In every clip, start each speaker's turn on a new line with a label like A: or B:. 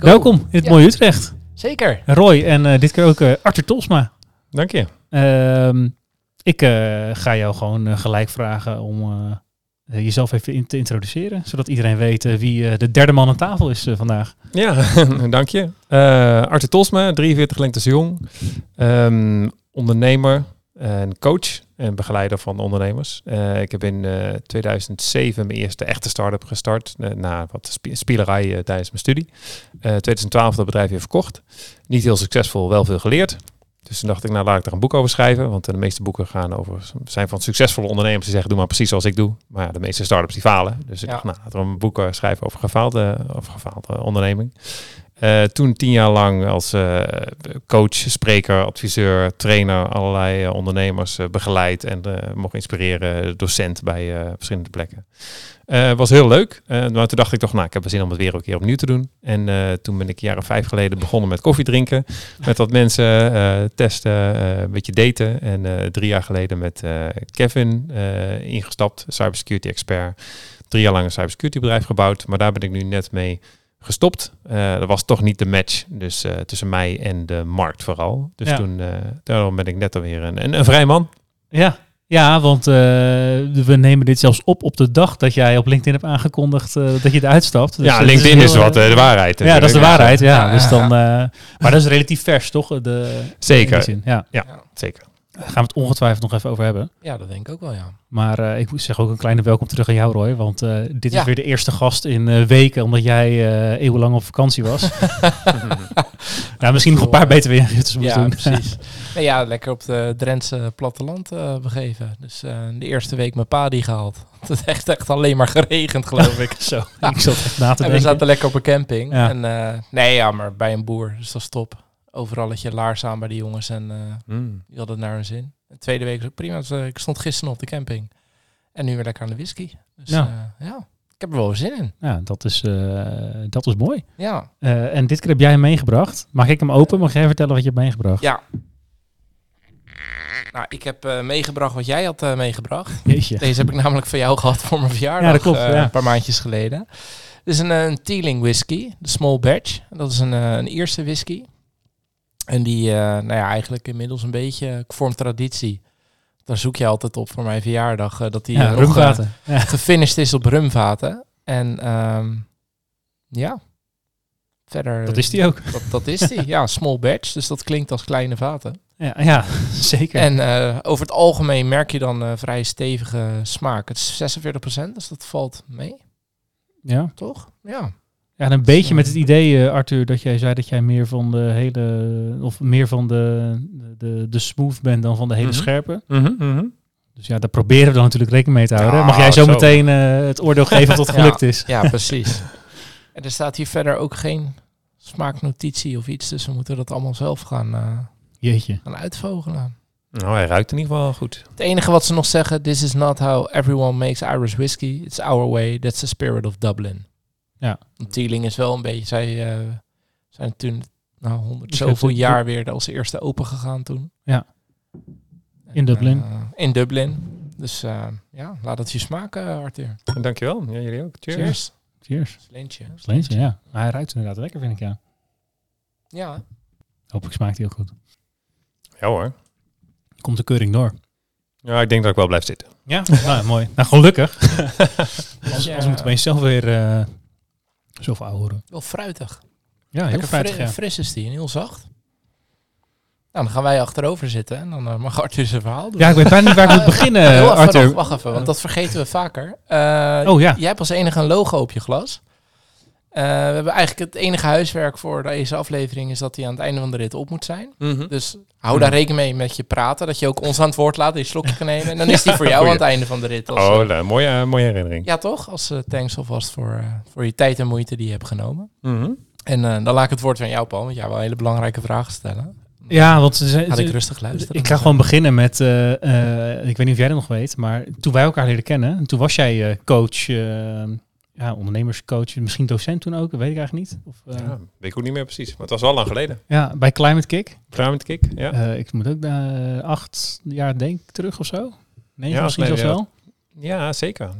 A: Go.
B: Welkom in het
A: Ja.
B: mooie Utrecht.
A: Zeker.
B: Roy en eh, dit keer ook eh, Arthur Tosma.
C: Dank je.
B: Ehm, ik eh, ga jou gewoon gelijk vragen om jezelf even in te introduceren. Zodat iedereen weet wie eh, de derde man aan tafel is vandaag.
C: Ja, dank je. Eh Arthur Tosma, 43 lengtes jong. Ehm, ondernemer en coach en begeleider van ondernemers. Eh, ik heb in eh, 2007 mijn eerste echte start-up gestart. eh, na wat sp- spielerij eh, tijdens mijn studie. Eh 2012 dat bedrijf weer verkocht. Niet heel succesvol, wel veel geleerd. Dus toen dacht ik, nou laat ik er een boek over schrijven. Want de meeste boeken gaan over, zijn van succesvolle ondernemers die zeggen, doe maar precies zoals ik doe. Maar ja, de meeste start-ups die falen. Dus ik
A: Ja.
C: dacht, nou laten we een boek eh, schrijven over gefaalde, over gefaalde onderneming. Eh, toen tien jaar lang als eh, coach, spreker, adviseur, trainer allerlei eh, ondernemers begeleid en mocht inspireren, docent bij verschillende plekken. Was heel leuk, maar toen dacht ik toch, nou, ik heb er zin om het weer een keer opnieuw te doen. En toen ben ik jaren vijf geleden begonnen met koffie drinken, met wat mensen testen, een beetje daten. En drie jaar geleden met Kevin ingestapt, cybersecurity expert. Drie jaar lang een cybersecurity bedrijf gebouwd, maar daar ben ik nu net mee gestopt. Eh, dat was toch niet de match dus, eh, tussen mij en de markt vooral. Dus
B: Ja.
C: toen eh, daarom ben ik net alweer een, een, een vrij man.
B: Ja, ja want eh, we nemen dit zelfs op op de dag dat jij op LinkedIn hebt aangekondigd eh, dat je eruit stapt. Dus
C: ja,
B: het
C: LinkedIn is,
B: heel,
C: wat de waarheid.
B: Ja, dat is de waarheid. Ja,
A: Ja,
B: dus
A: ja,
B: dan, eh, maar dat is relatief vers, toch? De,
C: Zeker.
B: zin, Ja,
C: Zeker.
B: Daar gaan we het ongetwijfeld nog even over hebben.
A: Ja, dat denk ik ook wel, ja.
B: Maar eh, ik moet zeggen ook een kleine welkom terug aan jou, Roy. Want eh, dit
A: Ja.
B: is weer de eerste gast in eh, weken, omdat jij eeuwenlang op vakantie was. nou, misschien nog een paar beter weer moeten
A: Ja,
B: doen.
A: precies. Nee, ja, lekker op de Drentse platteland begeven. Dus de eerste week mijn pa die gehaald. Het heeft echt, echt alleen maar geregend, geloof ik.
B: Zo, ik zat echt na te
A: En we
B: denken.
A: zaten lekker op een camping.
B: Ja.
A: En, nee, ja, maar bij een boer. Dus dat is top. Overal had je laars aan bij die jongens en eh,
C: Mm.
A: die hadden het naar hun zin. De tweede week was ook prima. Dus, eh, ik stond gisteren op de camping. En nu weer lekker aan de whisky. Dus
B: Ja.
A: ja, ja ik heb er wel zin in.
B: Ja, dat is, eh, dat is mooi.
A: Ja,
B: Eh, en dit keer heb jij hem meegebracht. Mag ik hem open? Mag jij vertellen wat je hebt meegebracht?
A: ja. Nou, ik heb eh, meegebracht wat jij had eh, meegebracht.
B: Jeetje.
A: Deze heb ik namelijk van jou gehad voor mijn verjaardag.
B: Ja, dat klopt,
A: eh,
B: ja.
A: Een paar maandjes geleden. Dit is een, eh, een Teeling whisky, de Small Batch. Dat is een, eh, een Ierse whisky. En die, eh, nou ja, eigenlijk inmiddels een beetje vormt traditie. Daar zoek je altijd op voor mijn verjaardag. eh, dat die
B: Ja,
A: nog, eh.
B: Ja.
A: gefinished is op rumvaten. En ehm, ja, verder...
B: Dat is die ook.
A: Dat, dat is die, ja, small batch. Dus dat klinkt als kleine vaten.
B: Ja, ja zeker.
A: En over het algemeen merk je dan vrij stevige smaak. Het is 46%, dus dat valt mee,
B: ja.
A: toch? Ja.
B: Ja, en een beetje met het idee, eh, Arthur, dat jij zei dat jij meer van de hele, of meer van de, de, de smooth bent dan van de hele
C: Mhm.
B: scherpe.
C: Mhm, mhm.
B: Dus ja, daar proberen we dan natuurlijk rekening mee te houden.
C: Ja,
B: Mag jij zo,
C: zo.
B: meteen eh, het oordeel geven of dat
A: Ja.
B: gelukt is?
A: Ja, precies. en er staat hier verder ook geen smaaknotitie of iets. Dus we moeten dat allemaal zelf gaan, eh,
B: Jeetje.
A: gaan uitvogelen.
C: Nou, hij ruikt in ieder geval goed.
A: Het enige wat ze nog zeggen, this is not how everyone makes Irish whiskey. It's our way. That's the spirit of Dublin.
B: Ja.
A: Want Teeling is wel een beetje, zij eh, zijn toen nou, honderd
B: Dus
A: zoveel jaar weer als eerste open gegaan toen.
B: Ja. In Dublin.
A: eh, in Dublin. Dus eh, ja, laat het je smaken, Arthur.
C: En dankjewel. Ja, jullie ook. Cheers.
A: Cheers.
B: Cheers.
A: Sleentje,
B: ja. Maar hij ruikt inderdaad lekker, vind ik, ja.
A: Ja.
B: Hopelijk smaakt hij ook goed.
C: Ja hoor.
B: Komt de keuring door.
C: Ja, ik denk dat ik wel blijf zitten.
B: Ja, nou, mooi. Nou, gelukkig. Als,
A: Ja.
B: als moeten we zelf weer eh zoveel ouwen.
A: Wel fruitig.
B: Ja, heel
A: Lekker
B: fruitig,
A: fri-
B: ja.
A: fris is die en heel zacht. Nou, dan gaan wij achterover zitten en dan eh, mag Arthur zijn verhaal doen.
B: Ja, ik weet bijna niet waar ik moet beginnen,
A: even
B: Arthur.
A: wacht even, want dat vergeten we vaker. Eh,
B: Oh ja.
A: Jij hebt als enige een logo op je glas. Eh, we hebben eigenlijk het enige huiswerk voor deze aflevering is dat hij aan het einde van de rit op moet zijn. Dus hou daar rekening mee met je praten, dat je ook ons aan het woord laat, een slokje kan nemen. En dan is die voor jou aan het einde van de rit. Als,
C: Oh,
A: eh,
C: nou, mooie, eh, mooie herinnering.
A: ja toch? Als thanks alvast voor, eh, voor je tijd en moeite die je hebt genomen.
C: Mhm.
A: En eh, dan laat ik het woord aan jou, Paul, want jij wil hele belangrijke vragen stellen.
B: Ja, want ze
A: Ga ik rustig luisteren.
B: ik ga gewoon beginnen met, eh, eh, ik weet niet of jij dat nog weet, maar toen wij elkaar leren kennen, toen was jij eh, coach, ja, ondernemerscoach, misschien docent toen ook, weet ik eigenlijk niet. Of, eh,
C: Ja, weet ik ook niet meer precies. Maar het was wel lang geleden.
B: ja, bij Climate Kick.
C: Climate Kick, ja.
B: Eh, ik moet ook naar acht jaar denk ik terug of zo. Negen
C: Ja,
B: misschien zelfs
C: ja.
B: wel.
C: Ja, zeker.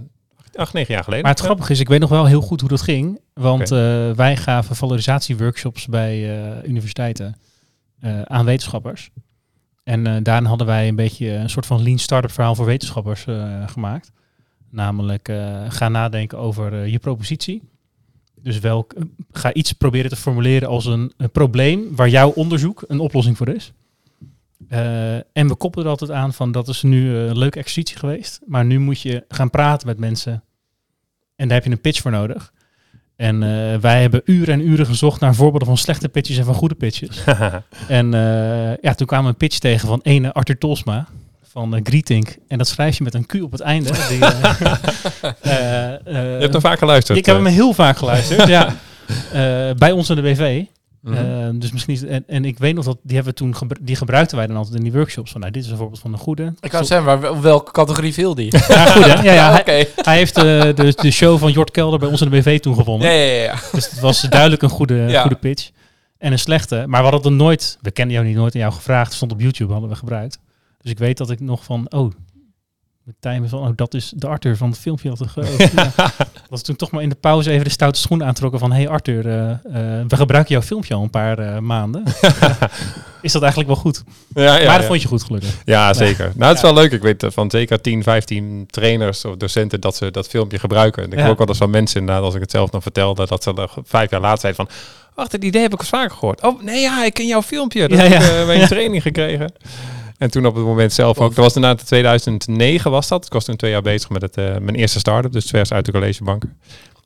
C: Acht, negen jaar geleden.
B: Maar het
C: Ja.
B: grappige is, ik weet nog wel heel goed hoe dat ging. Want eh, wij gaven valorisatieworkshops bij eh, universiteiten eh, aan wetenschappers. En eh, daarin hadden wij een beetje een soort van lean startup verhaal voor wetenschappers eh, gemaakt. Namelijk, eh, ga nadenken over eh, je propositie. Dus welk, eh, ga iets proberen te formuleren als een, een probleem waar jouw onderzoek een oplossing voor is. En we koppelen er altijd aan van dat is nu een leuke exercitie geweest. Maar nu moet je gaan praten met mensen. En daar heb je een pitch voor nodig. En wij hebben uren en uren gezocht naar voorbeelden van slechte pitches en van goede pitches. en ja, toen kwamen we een pitch tegen van ene Arthur Tolsma van uh, Greetink. En dat schrijf je met een Q op het einde. Die, eh, eh, eh,
C: Je hebt hem vaak geluisterd.
B: ik heb
C: eh.
B: hem heel vaak geluisterd. ja. Eh, bij ons in de BV.
C: Mhm.
B: Eh, dus misschien is, en, en ik weet nog dat die hebben we toen gebru- die gebruikten wij dan altijd in die workshops. Van nou, dit is een voorbeeld van een goede.
A: Ik kan zeggen, maar wel- welke categorie viel die?
B: Ja, goed hè? Ja, ja,
A: oké.
B: hij, hij heeft eh, de, de show van Jort Kelder bij ons in de BV toen gewonnen.
A: Ja, ja, ja.
B: Dus het was duidelijk een goede,
A: Ja.
B: goede pitch. En een slechte. Maar we hadden er nooit, we kenden jou niet nooit aan jou gevraagd. Stond op YouTube, hadden we gebruikt. Dus ik weet dat ik nog van, oh, met van, oh, dat is de Arthur van het filmpje. Had ik, oh, ja. Dat toen toch maar in de pauze even de stoute schoen aantrokken van, hey Arthur, eh, eh, we gebruiken jouw filmpje al een paar eh, maanden. is dat eigenlijk wel goed?
C: ja, ja,
B: maar dat vond je goed gelukkig.
C: Ja, zeker. Nou, het is wel leuk. Ik weet van zeker 10, 15 trainers of docenten dat ze dat filmpje gebruiken. En ik hoor ook wel eens van mensen inderdaad, als ik het zelf nog vertelde, dat ze er vijf jaar later zeiden van, ach, dat idee heb ik eens vaker gehoord. Oh, nee, ja, ik ken jouw filmpje. Dat heb ik bij een training gekregen. En toen op het moment zelf ook, dat was in 2009 was dat. Ik was toen twee jaar bezig met het, eh, mijn eerste start-up, dus vers uit de collegebank.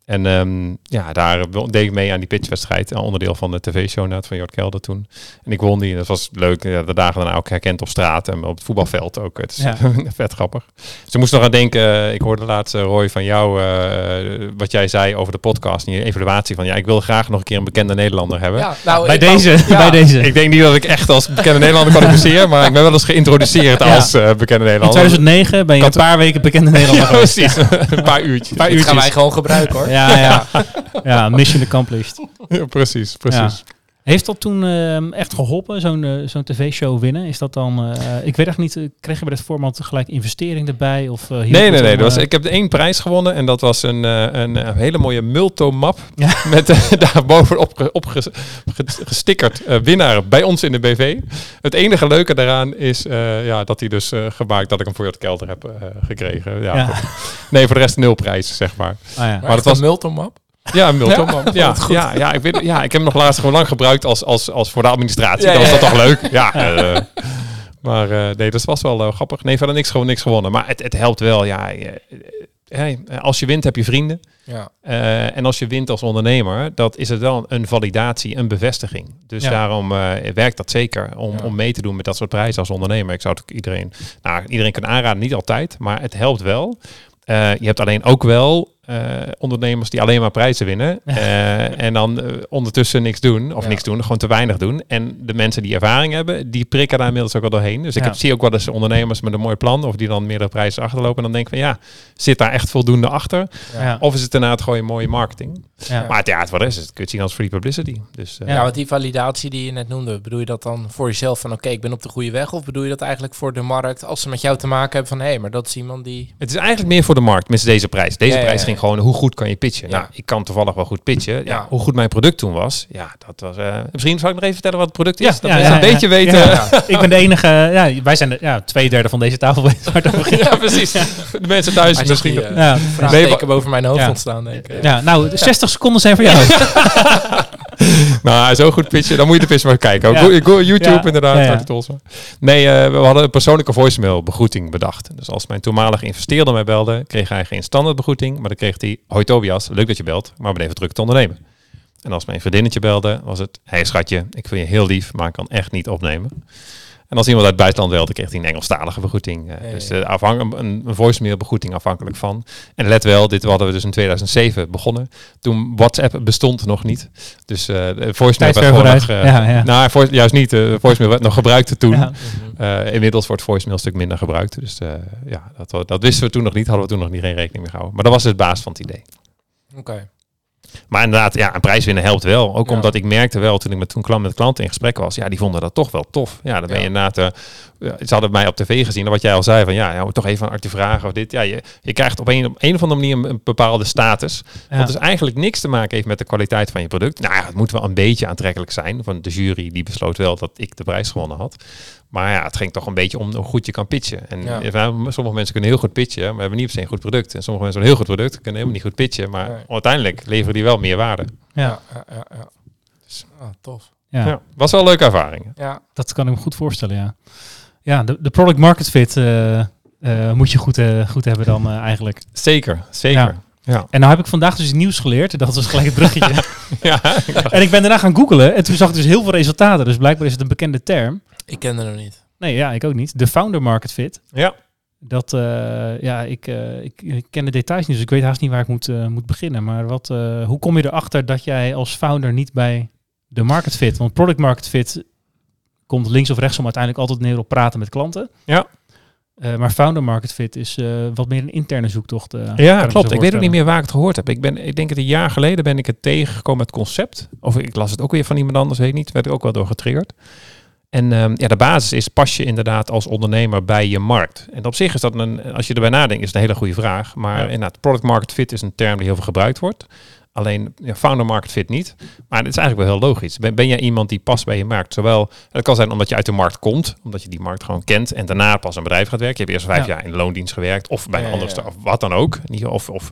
C: En ehm, ja, daar deed ik mee aan die pitchwedstrijd. een Onderdeel van de tv-show van Jort Kelder toen. En ik won die. En dat was leuk. Ja, de dagen daarna ook herkend op straat en op het voetbalveld ook. Het is
B: Ja.
C: vet grappig. Ze moest nog aan denken. eh, Ik hoorde laatst, eh, Roy, van jou eh, wat jij zei over de podcast. En je evaluatie van ja, ik wil graag nog een keer een bekende Nederlander hebben.
A: Ja, nou,
B: bij, deze,
A: ja.
B: bij deze.
C: Ik denk niet dat ik echt als bekende Nederlander kwalificeer, maar ik ben wel eens geïntroduceerd
B: Ja.
C: als eh, bekende
B: In
C: Nederlander.
B: 2009 ben je een paar weken bekende Nederlander geweest.
C: precies. een paar uurtjes.
B: paar
A: Dit gaan wij
B: uurtjes.
A: gewoon gebruiken hoor.
B: Ja, ja. ja, mission accomplished.
C: Ja, precies, precies.
B: Heeft dat toen ehm, echt geholpen, zo'n eh, zo'n tv-show winnen? Is dat dan, eh, ik weet echt niet, eh, kreeg je bij dat format gelijk investering erbij? Of, eh,
C: Nee,
B: het
C: nee, nee. Dat was, ik heb één prijs gewonnen en dat was een, eh, een, hele mooie multomap
B: Ja.
C: met eh, daar bovenop ge- op ges- ge- gestickerd eh, winnaar bij ons in de BV. Het enige leuke daaraan is eh, ja, dat hij dus eh, gemaakt dat ik hem voor Jort Kelder heb gekregen. Ja. Nee, voor de rest nul prijs, zeg maar.
B: ah, ja.
A: Maar
C: dat
A: dat
C: was-
A: was multomap.
C: Ja, een multomap. Ja, ja, ja, ik weet, ja, ik heb hem nog laatst gewoon lang gebruikt als, als, als voor de administratie.
A: Ja,
C: dan was dat toch leuk? Ja. eh, maar eh, nee, dat was wel eh, grappig. Nee, verder niks, gewoon niks gewonnen. Maar het, het helpt wel. Ja, eh, als je wint, heb je vrienden.
A: Ja.
C: En als je wint als ondernemer, dat is het wel een validatie, een bevestiging. Dus daarom werkt dat zeker om, om mee te doen met dat soort prijzen als ondernemer. Ik zou het ook iedereen, nou, iedereen kunnen aanraden, niet altijd, maar het helpt wel. Je hebt alleen ook wel eh, ondernemers die alleen maar prijzen winnen. eh, en dan eh, ondertussen niks doen, of
A: Ja.
C: niks doen, gewoon te weinig doen. En de mensen die ervaring hebben, die prikken daar inmiddels ook wel doorheen. Dus ik
B: Ja.
C: heb, zie ook wel eens ondernemers met een mooi plan, of die dan meerdere prijzen achterlopen. En dan denk ik van ja, zit daar echt voldoende achter?
B: Ja.
C: Of is het inderdaad gewoon een mooie marketing?
B: Ja.
C: Maar het, ja, het wat is het? Kun je het zien als free publicity. Dus eh,
A: Ja, want die validatie die je net noemde, bedoel je dat dan voor jezelf van oké, ik ben op de goede weg? Of bedoel je dat eigenlijk voor de markt als ze met jou te maken hebben van hé, hey, maar dat is iemand die...
C: het is eigenlijk meer voor de markt, met deze prijs. Deze
A: Ja, ja,
C: prijs
A: ja.
C: Ging gewoon hoe goed kan je pitchen.
A: Ja.
C: Nou, ik kan toevallig wel goed pitchen. Ja. Hoe goed mijn product toen was, ja, dat was... eh, misschien zal ik nog even vertellen wat het product is.
B: Ja,
C: dat
B: ja,
C: mensen een beetje
B: ja.
C: weten.
B: Ja. Ik ben de enige, ja, wij zijn de, ja, twee derde van deze tafel.
C: Ja, precies. De mensen thuis
A: Als
C: misschien...
A: die, eh,
B: Ja.
A: vraagteken boven mijn hoofd
B: Ja.
A: ontstaan, denk ik.
B: Ja, nou, de 60 seconden zijn voor jou.
C: Nou, zo goed pitchen, dan moet je de pitch maar kijken.
B: Ja.
C: go- go- YouTube
B: Ja.
C: inderdaad.
B: Ja.
C: Nee, eh, we hadden een persoonlijke voicemail begroeting bedacht. Dus als mijn toenmalige investeerder mij belde, kreeg hij geen standaard begroeting, maar dan kreeg hij, hoi Tobias, leuk dat je belt, maar ben even druk te ondernemen. En als mijn vriendinnetje belde, was het, hey schatje, ik vind je heel lief, maar ik kan echt niet opnemen. En als iemand uit het buitenland wilde, kreeg hij een Engelstalige begroeting. Eh,
A: Ja, ja,
C: Dus uh, afhang, een, een voicemail begroeting afhankelijk van. En let wel, dit hadden we dus in 2007 begonnen. Toen WhatsApp bestond nog niet. Dus eh de voicemail
B: Tijd
C: werd gewoon
B: vooruit.
C: nog... eh,
B: ja, ja.
C: Nou, vo- juist niet. De voicemail werd nog gebruikt toen.
B: Ja.
C: Inmiddels wordt voicemail een stuk minder gebruikt. Dus eh, ja, dat, dat wisten we toen nog niet. Hadden we toen nog niet geen rekening mee gehouden. Maar dat was dus baas van het idee.
A: Oké.
C: Maar inderdaad, ja, een prijs winnen helpt wel. Ook
A: Ja.
C: omdat ik merkte wel, toen ik met, toen klant, met klanten in gesprek was, ja, die vonden dat toch wel tof. Ja, dan ben je inderdaad, eh, ze hadden mij op tv gezien, en wat jij al zei, van ja, ja toch even aan Artie vragen of dit. Ja, je, je krijgt op een, op een of andere manier een, een bepaalde status.
B: Ja.
C: Wat dus eigenlijk niks te maken heeft met de kwaliteit van je product. Nou ja, het moet wel een beetje aantrekkelijk zijn. Want de jury die besloot wel dat ik de prijs gewonnen had. Maar ja, het ging toch een beetje om hoe goed je kan pitchen. En
A: Ja.
C: sommige mensen kunnen heel goed pitchen, maar hebben niet per se een goed product. En sommige mensen hebben een heel goed product, kunnen helemaal niet goed pitchen. Maar
A: Nee.
C: uiteindelijk leveren die wel meer waarde.
B: Ja.
A: Ja, ja, ja. Dus, ah, tof.
B: Ja.
C: Ja. was wel een leuke ervaring.
A: Ja,
B: dat kan ik me goed voorstellen, ja. Ja, de, de product market fit eh, eh, moet je goed, eh, goed hebben dan eigenlijk.
C: Zeker, zeker.
B: Ja. En nou heb ik vandaag dus nieuws geleerd. Dat was gelijk het bruggetje.
C: Ja,
B: en ik ben daarna gaan googlen en toen zag ik dus heel veel resultaten. Dus blijkbaar is het een bekende term.
A: ik ken er nog niet.
B: Nee, ja, ik ook niet. De founder market fit.
C: ja.
B: Dat, eh, ja, ik, eh, ik, ik ken de details niet, dus ik weet haast niet waar ik moet, eh, moet beginnen. Maar wat, eh, hoe kom je erachter dat jij als founder niet bij de market fit, want product market fit komt links of rechtsom uiteindelijk altijd neer op praten met klanten.
C: Ja.
B: Eh, maar founder market fit is eh, wat meer een interne zoektocht. eh,
C: Ja, klopt. Ik weet ook niet meer waar ik het gehoord heb. Ik, ben, ik denk het een jaar geleden ben ik het tegengekomen, het concept. Of ik las het ook weer van iemand anders, weet ik niet. Werd ik ook wel door getriggerd. En ehm, ja, de basis is, pas je inderdaad als ondernemer bij je markt? En op zich is dat, een, als je erbij nadenkt, is het een hele goede vraag. Maar
B: Ja.
C: inderdaad, product market fit is een term die heel veel gebruikt wordt. Alleen ja, founder market fit niet. Maar het is eigenlijk wel heel logisch. Ben, ben jij iemand die past bij je markt? Zowel, het kan zijn omdat je uit de markt komt, omdat je die markt gewoon kent en daarna pas een bedrijf gaat werken. Je hebt eerst vijf
B: Ja.
C: jaar in de loondienst gewerkt of bij een
A: ja,
C: andere of wat dan ook. Of, of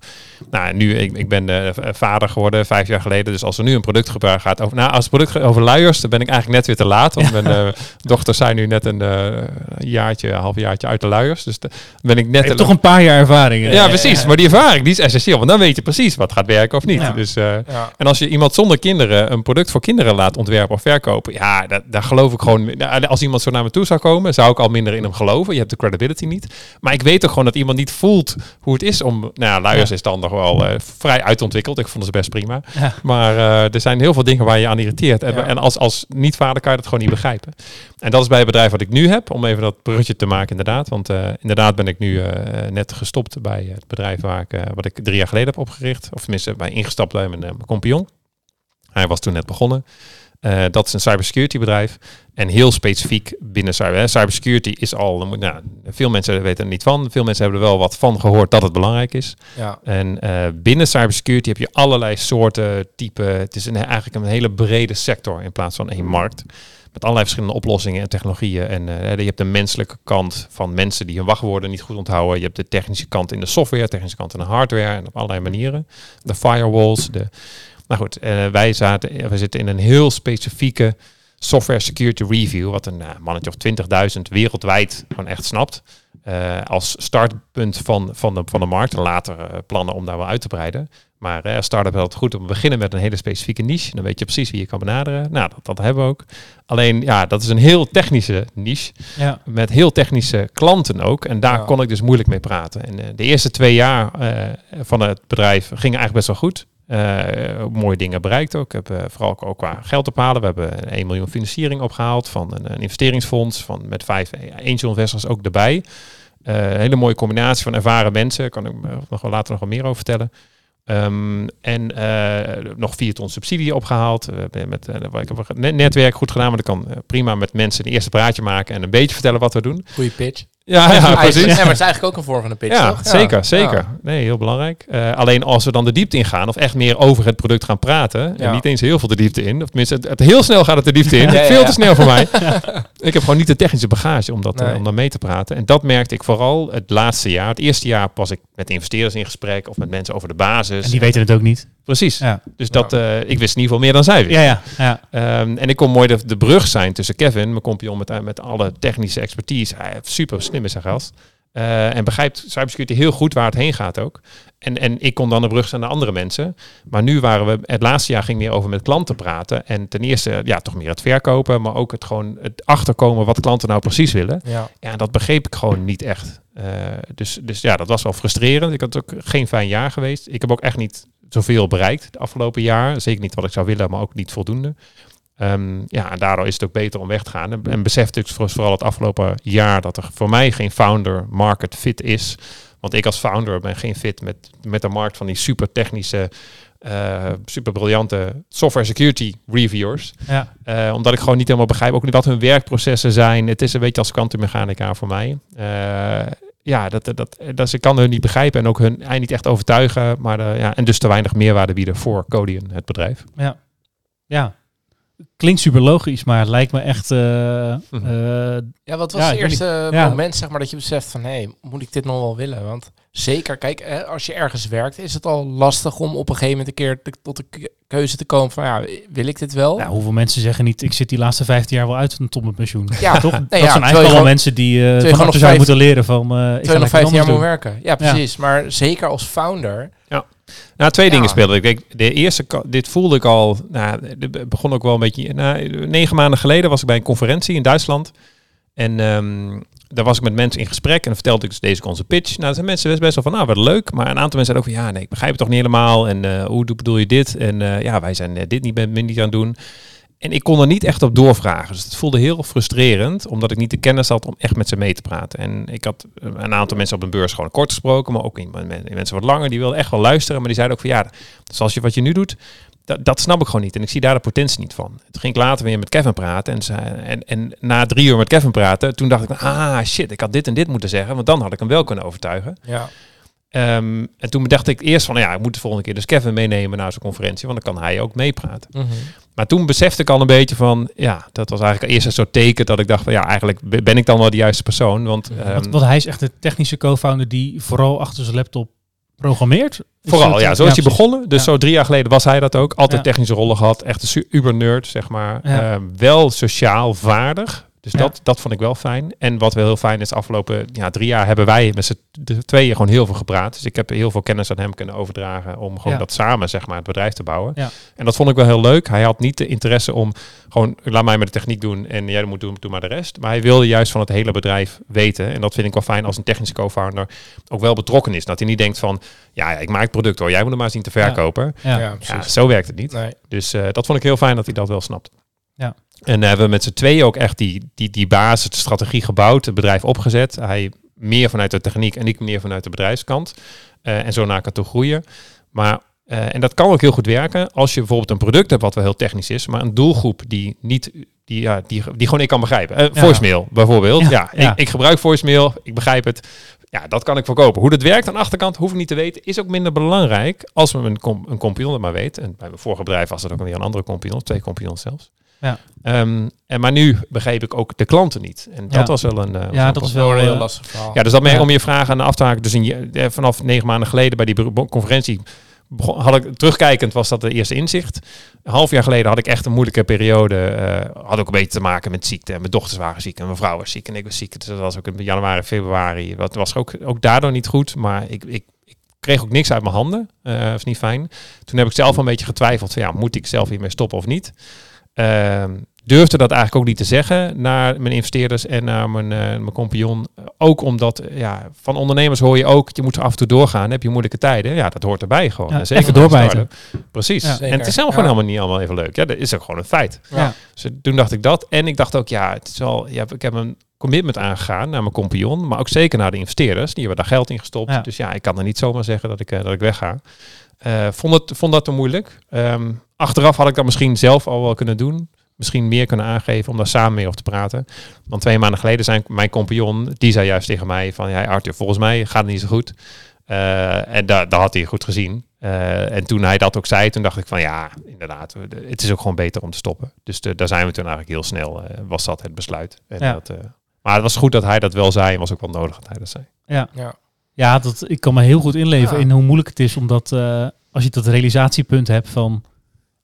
C: nou, nu, ik, ik ben v- vader geworden vijf jaar geleden. Dus als er nu een product gebruik gaat over, nou, als het product over luiers, dan ben ik eigenlijk net weer te laat. Want mijn eh, dochters zijn nu net een eh, jaartje, een halfjaartje uit de luiers. Dus dan ben ik net
B: hebt toch een paar jaar ervaring.
C: ja, precies. Maar die ervaring die is essentieel. Want dan weet je precies wat gaat werken of niet.
B: Ja.
C: Dus, eh,
A: Ja.
C: en als je iemand zonder kinderen een product voor kinderen laat ontwerpen of verkopen, ja, dat, daar geloof ik gewoon. nou, Als iemand zo naar me toe zou komen, zou ik al minder in hem geloven. Je hebt de credibility niet. Maar ik weet toch gewoon dat iemand niet voelt hoe het is om. Nou, ja, luiers is dan nog wel eh, vrij uitontwikkeld. Ik vond ze best prima. Maar eh, er zijn heel veel dingen waar je aan irriteert. En, en als, als niet-vader kan je dat gewoon niet begrijpen. En dat is bij het bedrijf wat ik nu heb, om even dat bruggetje te maken, inderdaad. Want inderdaad ben ik nu net gestopt bij het bedrijf waar ik, wat ik drie jaar geleden heb opgericht. Of tenminste, bij ingestapt bij mijn, eh, mijn compagnon. Hij was toen net begonnen. Eh, dat is een cybersecurity bedrijf. En heel specifiek binnen cyber, hè, cybersecurity is al, nou, veel mensen weten er niet van. Veel mensen hebben er wel wat van gehoord dat het belangrijk is.
A: Ja.
C: En eh, binnen cybersecurity heb je allerlei soorten, typen. Het is een, eigenlijk een hele brede sector in plaats van één markt. Met allerlei verschillende oplossingen en technologieën. En eh, je hebt de menselijke kant van mensen die hun wachtwoorden niet goed onthouden. Je hebt de technische kant in de software, technische kant in de hardware en op allerlei manieren. De firewalls. De... Nou goed, eh, wij, zaten, wij zitten in een heel specifieke software security review. Wat een nou, mannetje of 20.000 wereldwijd gewoon echt snapt. Eh, als startpunt van, van, de, van de markt. En later eh, plannen om daar wel uit te breiden. Maar eh, als start-up wel het goed om te beginnen met een hele specifieke niche. Dan weet je precies wie je kan benaderen. Nou, dat, dat hebben we ook. Alleen, ja, dat is een heel technische niche.
B: Ja.
C: Met heel technische klanten ook. En daar
A: Ja.
C: kon ik dus moeilijk mee praten. En eh, de eerste twee jaar eh, van het bedrijf gingen eigenlijk best wel goed. Mooie dingen bereikt ook. Ik heb vooral ook, ook qua geld ophalen. We hebben een 1 miljoen financiering opgehaald van een, een investeringsfonds. Van, met vijf angel investors ook erbij. Hele mooie combinatie van ervaren mensen. Kan ik nog wel later nog wel meer over vertellen. Ehm, en eh, nog vier ton subsidie opgehaald. We hebben met, eh, ik netwerk goed gedaan, maar ik kan eh, prima met mensen een eerste praatje maken en een beetje vertellen wat we doen.
A: Goeie pitch.
C: Ja, ja
A: Ja,
C: precies.
A: maar het is eigenlijk ook een vorm van een pitch,
C: Ja,
A: toch?
C: zeker, zeker.
A: Ja.
C: Nee, heel belangrijk. Eh, alleen als we dan de diepte ingaan, of echt meer over het product gaan praten,
A: Ja.
C: en niet eens heel veel de diepte in, of tenminste, het, het heel snel gaat het de diepte in,
A: Ja, ja,
C: veel te snel voor mij. Ik heb gewoon niet de technische bagage om dat eh, om daar mee te praten. En dat merkte ik vooral het laatste jaar. Het eerste jaar pas ik met investeerders in gesprek of met mensen over de basis.
B: En die weten het ook niet.
C: Precies.
B: Ja,
C: Dus dat, eh, ik wist in ieder geval meer dan zij wist.
B: ja, ja. ja.
C: Ehm, en ik kon mooi de, de brug zijn tussen Kevin, mijn compagnon met, met alle technische expertise. Hij heeft super slim is zijn gast. eh, en begrijpt cybersecurity heel goed waar het heen gaat ook. En, en ik kon dan de brug zijn naar andere mensen. Maar nu waren we, het laatste jaar ging meer over met klanten praten. En ten eerste, ja, toch meer het verkopen, maar ook het gewoon het achterkomen wat klanten nou precies willen.
A: Ja.
C: Ja, dat begreep ik gewoon niet echt. Eh, dus, dus ja, dat was wel frustrerend. Ik had ook geen fijn jaar geweest. Ik heb ook echt niet zoveel bereikt de afgelopen jaar. Zeker niet wat ik zou willen, maar ook niet voldoende. Ehm, ja, en daardoor is het ook beter om weg te gaan. En, en besefte ik voor- vooral het afgelopen jaar dat er voor mij geen founder market fit is. Want ik als founder ben geen fit met, met de markt van die super technische, eh, super briljante software security reviewers.
B: Ja.
C: Eh, omdat ik gewoon niet helemaal begrijp ook niet wat hun werkprocessen zijn. Het is een beetje als kwantummechanica voor mij. Eh, ja, dat, dat, dat, dat, ik kan hun niet begrijpen en ook hun eigenlijk niet echt overtuigen. Maar de, ja, en dus te weinig meerwaarde bieden voor Codian, het bedrijf.
B: ja. Klinkt super logisch, maar het lijkt me echt... eh,
C: Mhm.
B: eh,
A: Ja, wat was
B: Ja,
A: het eerste
B: Ja.
A: moment zeg maar, dat je beseft van... hé, hey, moet ik dit nog wel willen? Want zeker, kijk, hè, als je ergens werkt... is het al lastig om op een gegeven moment een keer te- tot de ke- keuze te komen van... ja, wil ik dit wel?
B: nou, hoeveel mensen zeggen niet, ik zit die laatste 15 jaar wel uit tot mijn pensioen.
A: Ja,
B: Toch?
A: nee,
B: dat
A: ja,
B: zijn eigenlijk
A: gewoon-
B: mensen die eh
A: gewoon
B: van
A: nog
B: achter
A: vijf-
B: moeten leren van... eh ik ga
A: nog
B: lekker
A: 15 jaar moet werken. Ja, precies. Maar zeker als founder...
C: Nou, twee
A: Ja.
C: dingen speelden. Ik denk, de eerste, dit voelde ik al, nou, het begon ook wel een beetje, nou, negen maanden geleden was ik bij een conferentie in Duitsland. En ehm, daar was ik met mensen in gesprek en vertelde ik dus deze onze pitch. Nou, zijn mensen best, best wel van, nou, wat leuk. Maar een aantal mensen zeiden ook van, ja, nee, ik begrijp het toch niet helemaal. En eh, hoe doe- bedoel je dit? En eh, ja, wij zijn eh, dit niet, ben, niet aan het doen. En ik kon er niet echt op doorvragen. Dus het voelde heel frustrerend, omdat ik niet de kennis had om echt met ze mee te praten. En ik had een aantal mensen op een beurs gewoon kort gesproken, maar ook mensen wat langer, die wilden echt wel luisteren. Maar die zeiden ook van ja, zoals je wat je nu doet, dat, dat snap ik gewoon niet. En ik zie daar de potentie niet van. Toen ging ik later weer met Kevin praten. En, en, en na drie uur met Kevin praten, toen dacht ik, ah shit, ik had dit en dit moeten zeggen. Want dan had ik hem wel kunnen overtuigen.
A: Ja.
C: Ehm, en toen dacht ik eerst van, ja, ik moet de volgende keer dus Kevin meenemen naar zijn conferentie. Want dan kan hij ook meepraten.
A: Mhm.
C: Maar toen besefte ik al een beetje van, ja, dat was eigenlijk eerst een soort teken dat ik dacht van, ja, eigenlijk be- ben ik dan wel de juiste persoon. Want ehm,
B: Want, want hij is echt de technische co-founder die vooral achter zijn laptop programmeert.
C: Vooral, ja. Zo is hij begonnen. Dus zo drie jaar geleden was hij dat ook. Altijd technische rollen gehad. Echt een uber-nerd, zeg maar. Eh, wel sociaal vaardig. Dus
B: Ja.
C: dat, dat vond ik wel fijn. En wat wel heel fijn is, de afgelopen ja, drie jaar hebben wij met z'n de tweeën gewoon heel veel gepraat. Dus ik heb heel veel kennis aan hem kunnen overdragen om gewoon
B: Ja.
C: dat samen, zeg maar, het bedrijf te bouwen.
B: Ja.
C: En dat vond ik wel heel leuk. Hij had niet de interesse om gewoon, laat mij met de techniek doen en jij moet doen, doe maar de rest. Maar hij wilde juist van het hele bedrijf weten. En dat vind ik wel fijn als een technische co-founder ook wel betrokken is. Dat hij niet denkt van, ja, ja, ik maak het product hoor, jij moet hem maar zien te verkopen.
B: Ja.
A: Ja,
C: Ja,
A: precies.
C: zo werkt het niet.
A: Nee.
C: Dus eh, dat vond ik heel fijn dat hij dat wel snapt.
B: Ja.
C: En hebben we met z'n tweeën ook echt die, die, die basis, de strategie gebouwd, het bedrijf opgezet. Hij meer vanuit de techniek en ik meer vanuit de bedrijfskant. Uh, en zo naar kan toe groeien. Maar, uh, en dat kan ook heel goed werken als je bijvoorbeeld een product hebt wat wel heel technisch is, maar een doelgroep die niet, die, ja, die, die gewoon ik kan begrijpen. Uh,
B: Ja.
C: Voicemail bijvoorbeeld.
B: Ja,
C: Ja,
B: ja.
C: Ik, ik gebruik voicemail, ik begrijp het. Ja, dat kan ik verkopen. Hoe dat werkt aan de achterkant hoef ik niet te weten. Is ook minder belangrijk als we een, com een maar weet. En bij mijn vorige bedrijf was het ook weer een andere compagnon. Twee compagnons zelfs.
B: Ja.
C: Um, en maar nu begreep ik ook de klanten niet. En dat
B: Ja.
C: was wel een... Uh,
B: Ja, dat is wel
A: een heel
B: eh,
A: lastig verhaal.
C: Ja, dus dat merk
B: Ja.
C: om je vragen aan af te haken. Dus in eh, vanaf negen maanden geleden bij die conferentie begon, had ik terugkijkend was dat de eerste inzicht. Een half jaar geleden had ik echt een moeilijke periode. had ook een beetje te maken met ziekte. En mijn dochters waren ziek en mijn vrouw was ziek en ik was ziek. Dus dat was ook in januari, februari. Wat was ook, ook daardoor niet goed. Maar ik, ik, kreeg ook niks uit mijn handen. Eh was niet fijn. Toen heb ik zelf een beetje getwijfeld van ja, moet ik zelf hiermee stoppen of niet? Ehm, durfde dat eigenlijk ook niet te zeggen naar mijn investeerders en naar mijn, eh, mijn compagnon. Ook omdat, eh, ja, van ondernemers hoor je ook, je moet er af en toe doorgaan. Heb je moeilijke tijden? Ja, dat hoort erbij gewoon.
B: Ja,
C: En zeker
B: doorbijten.
C: Precies.
B: Ja.
C: en het is helemaal
A: Ja.
C: gewoon helemaal niet allemaal even leuk. Ja, dat is ook gewoon een feit.
B: Ja.
C: Dus toen dacht ik dat. En ik dacht ook, ja, het is wel, ja, ik heb een commitment aangegaan naar mijn compagnon, maar ook zeker naar de investeerders. Die hebben daar geld in gestopt.
B: Ja.
C: Dus ja, ik kan er niet zomaar zeggen dat ik, eh, dat ik wegga. Eh, vond, het, vond dat te moeilijk. Ehm, achteraf had ik dat misschien zelf al wel kunnen doen. Misschien meer kunnen aangeven om daar samen mee over te praten. Want twee maanden geleden zijn mijn compagnon, die zei juist tegen mij van, ja Arthur, volgens mij gaat het niet zo goed. Eh, en daar daar had hij goed gezien. Eh, en toen hij dat ook zei, toen dacht ik van ja, inderdaad, het is ook gewoon beter om te stoppen. Dus de, daar zijn we toen eigenlijk heel snel, eh, was dat het besluit. En
B: Ja.
C: dat, eh, maar het was goed dat hij dat wel zei en was ook wel nodig dat hij dat zei.
B: Ja.
A: Ja.
B: Ja, dat, ik kan me heel goed inleven
A: Ja.
B: in hoe moeilijk het is. Omdat eh, als je dat realisatiepunt hebt van...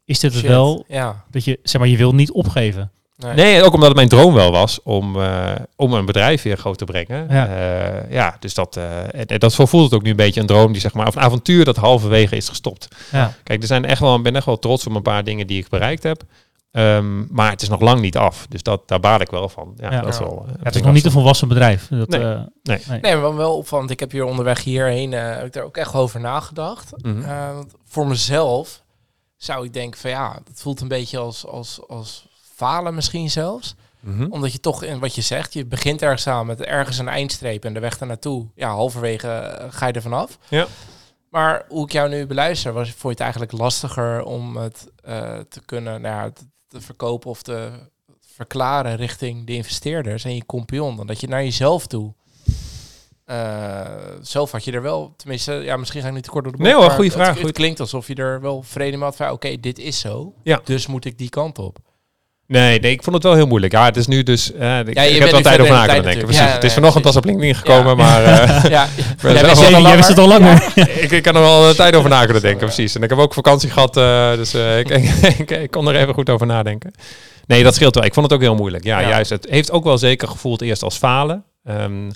B: Is dit het
A: Shit.
B: wel
A: Ja.
B: dat je... Zeg maar, je wil niet opgeven.
A: Nee.
C: Nee, ook omdat het mijn droom wel was om, eh, om een bedrijf weer groot te brengen.
B: Ja.
C: Ja, ja dus dat, eh, en, en dat voelt het ook nu een beetje een droom die zeg maar, of een avontuur dat halverwege is gestopt.
B: Ja.
C: Kijk, er zijn echt wel, ik ben echt wel trots op een paar dingen die ik bereikt heb. Ehm, maar het is nog lang niet af. Dus dat, daar baal ik wel van. Ja,
B: Ja.
C: dat is wel, eh,
B: Ja, het is nog niet een volwassen bedrijf. Dat,
C: Nee.
B: eh,
C: Nee.
B: nee.
A: Nee, maar wel opvallend. Ik heb hier onderweg hierheen eh, heb ik daar ook echt over nagedacht.
C: Mhm.
A: Eh, voor mezelf zou ik denken van ja, het voelt een beetje als, als, als falen misschien zelfs.
C: Mhm.
A: Omdat je toch in wat je zegt, je begint ergens aan met ergens een eindstreep en de weg ernaartoe. Ja, halverwege eh, ga je er vanaf.
C: Ja.
A: Maar hoe ik jou nu beluister, was, vond je het eigenlijk lastiger om het eh, te kunnen nou ja, te, te verkopen of te verklaren richting de investeerders en je compagnon, dan dat je naar jezelf toe. Eh, zelf had je er wel, tenminste, ja, misschien ga ik niet te kort door de bocht.
C: Nee hoor,
A: maar
C: goede vraag,
A: Het, klinkt alsof je er wel vrede mee had van, oké, dit is zo,
C: Ja.
A: dus moet ik die kant op.
C: Nee, nee, ik vond het wel heel moeilijk. Ja, het is nu dus... eh, ik, heb er tijd over na kunnen denken. Precies.
A: Ja,
C: het is
A: ja,
C: vanochtend pas op LinkedIn gekomen, maar... eh,
A: ja, Jij wist
C: wel
A: het al
B: Jij wist het al lang
C: ik, ik kan er wel tijd over na kunnen denken, precies. En ik heb ook vakantie gehad, eh, dus ik, ik, ik kon er even goed over nadenken. Nee, dat scheelt wel. Ik vond het ook heel moeilijk. Ja,
A: Ja.
C: juist. Het heeft ook wel zeker gevoeld eerst als falen. Ehm,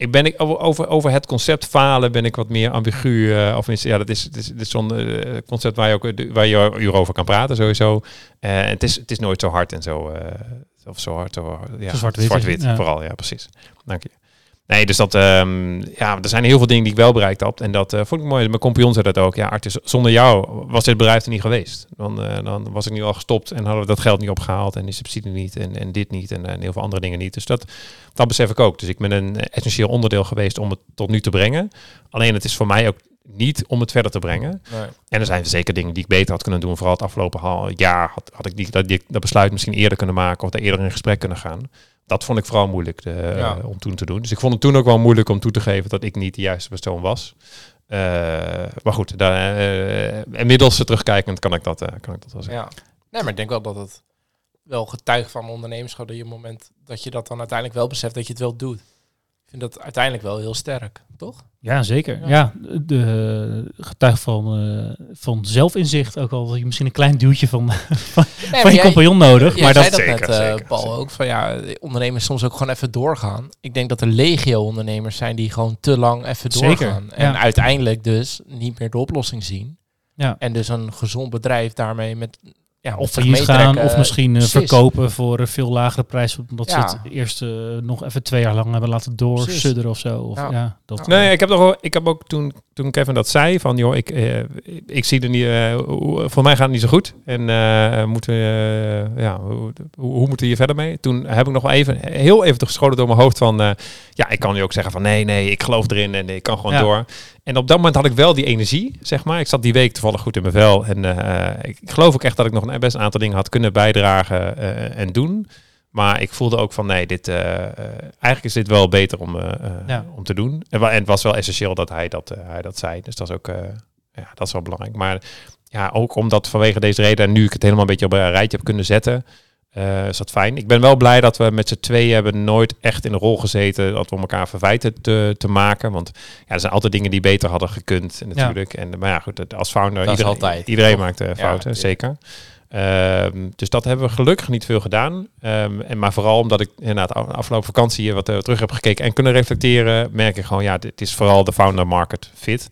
C: ik ben ik over, over, over het concept falen ben ik wat meer ambigu. eh, of is, ja, dat is, het is, het is zo'n eh, concept waar je ook eh, waar je over kan praten sowieso. Eh, het is het is nooit zo hard en zo. of zo hard, zo, ja,
B: zwart-wit, ja.
C: vooral. Ja, precies. Dank je. Nee, dus dat, ehm, ja, er zijn heel veel dingen die ik wel bereikt heb. En dat eh, vond ik mooi. Mijn compagnon zei dat ook. Ja, Artis, zonder jou was dit bedrijf er niet geweest. Dan, eh, dan was ik nu al gestopt en hadden we dat geld niet opgehaald. En die subsidie niet en, en dit niet en, en heel veel andere dingen niet. Dus dat, dat besef ik ook. Dus ik ben een essentieel onderdeel geweest om het tot nu te brengen. Alleen het is voor mij ook niet om het verder te brengen.
A: Nee.
C: En er zijn zeker dingen die ik beter had kunnen doen. Vooral het afgelopen jaar had, had ik die, dat, die, dat besluit misschien eerder kunnen maken of daar eerder in gesprek kunnen gaan. Dat vond ik vooral moeilijk de,
A: Ja.
C: om toen te doen. Dus ik vond het toen ook wel moeilijk om toe te geven dat ik niet de juiste persoon was. Eh, maar goed, daar, eh, inmiddels terugkijkend kan ik dat, eh, kan ik dat wel zeggen.
A: Ja. Nee, maar ik denk wel dat het wel getuigt van ondernemerschap dat je moment dat je dat dan uiteindelijk wel beseft dat je het wel doet. Ik vind dat uiteindelijk wel heel sterk, toch?
B: Ja, zeker.
A: Ja.
B: Ja, de getuige van, eh, van zelfinzicht. Ook al had je misschien een klein duwtje van, van je compagnon nodig.
A: Jij
B: maar
A: zei
B: dat,
A: dat
C: zeker,
A: net, eh,
C: zeker,
A: Paul,
C: zeker.
A: ook. Van ja, ondernemers soms ook gewoon even doorgaan. Ik denk dat er legio ondernemers zijn die gewoon te lang even
B: Zeker,
A: doorgaan. En
B: ja.
A: uiteindelijk dus niet meer de oplossing zien.
B: Ja.
A: En dus een gezond bedrijf daarmee met... Ja,
B: of failliet gaan, of misschien eh, verkopen voor een veel lagere prijs. Omdat
A: Ja.
B: ze het eerst eh, nog even twee jaar lang hebben laten doorsudderen of zo. Of,
A: Ja.
B: ja. dat,
C: Nee, ik heb, toch, wel- ik heb ook toen, toen Kevin dat zei, van joh, ik, eh, ik zie er niet, eh, voor mij gaat het niet zo goed. En eh, moeten, eh, ja, hoe, hoe, moeten we hier verder mee? Toen heb ik nog wel even, heel even geschoten door mijn hoofd van, eh, ja, ik kan nu ook zeggen van nee, nee, ik geloof erin en ik kan gewoon
B: Ja.
C: door. En op dat moment had ik wel die energie, zeg maar. Ik zat die week toevallig goed in mijn vel. En eh, ik, ik geloof ook echt dat ik nog een best een aantal dingen had kunnen bijdragen eh, en doen. Maar ik voelde ook van nee, dit, eh, eigenlijk is dit wel beter om,
B: Ja.
C: om te doen. En, en het was wel essentieel dat hij dat, hij dat zei. Dus dat is ook ja, dat is wel belangrijk. Maar ja, ook omdat vanwege deze reden, en nu ik het helemaal een beetje op een rijtje heb kunnen zetten, eh, is dat fijn. Ik ben wel blij dat we met z'n tweeën hebben nooit echt in de rol gezeten dat we elkaar verwijten te, te maken. Want ja, er zijn altijd dingen die beter hadden gekund natuurlijk. En, maar ja, goed, als founder,
A: Dat
C: iedereen,
A: altijd,
C: iedereen maakt eh,
A: Ja,
C: fouten, zeker. Ehm, dus dat hebben we gelukkig niet veel gedaan. Ehm, en maar vooral omdat ik inderdaad af- afgelopen vakantie hier wat eh, terug heb gekeken en kunnen reflecteren, merk ik gewoon, ja, dit is vooral de founder market fit.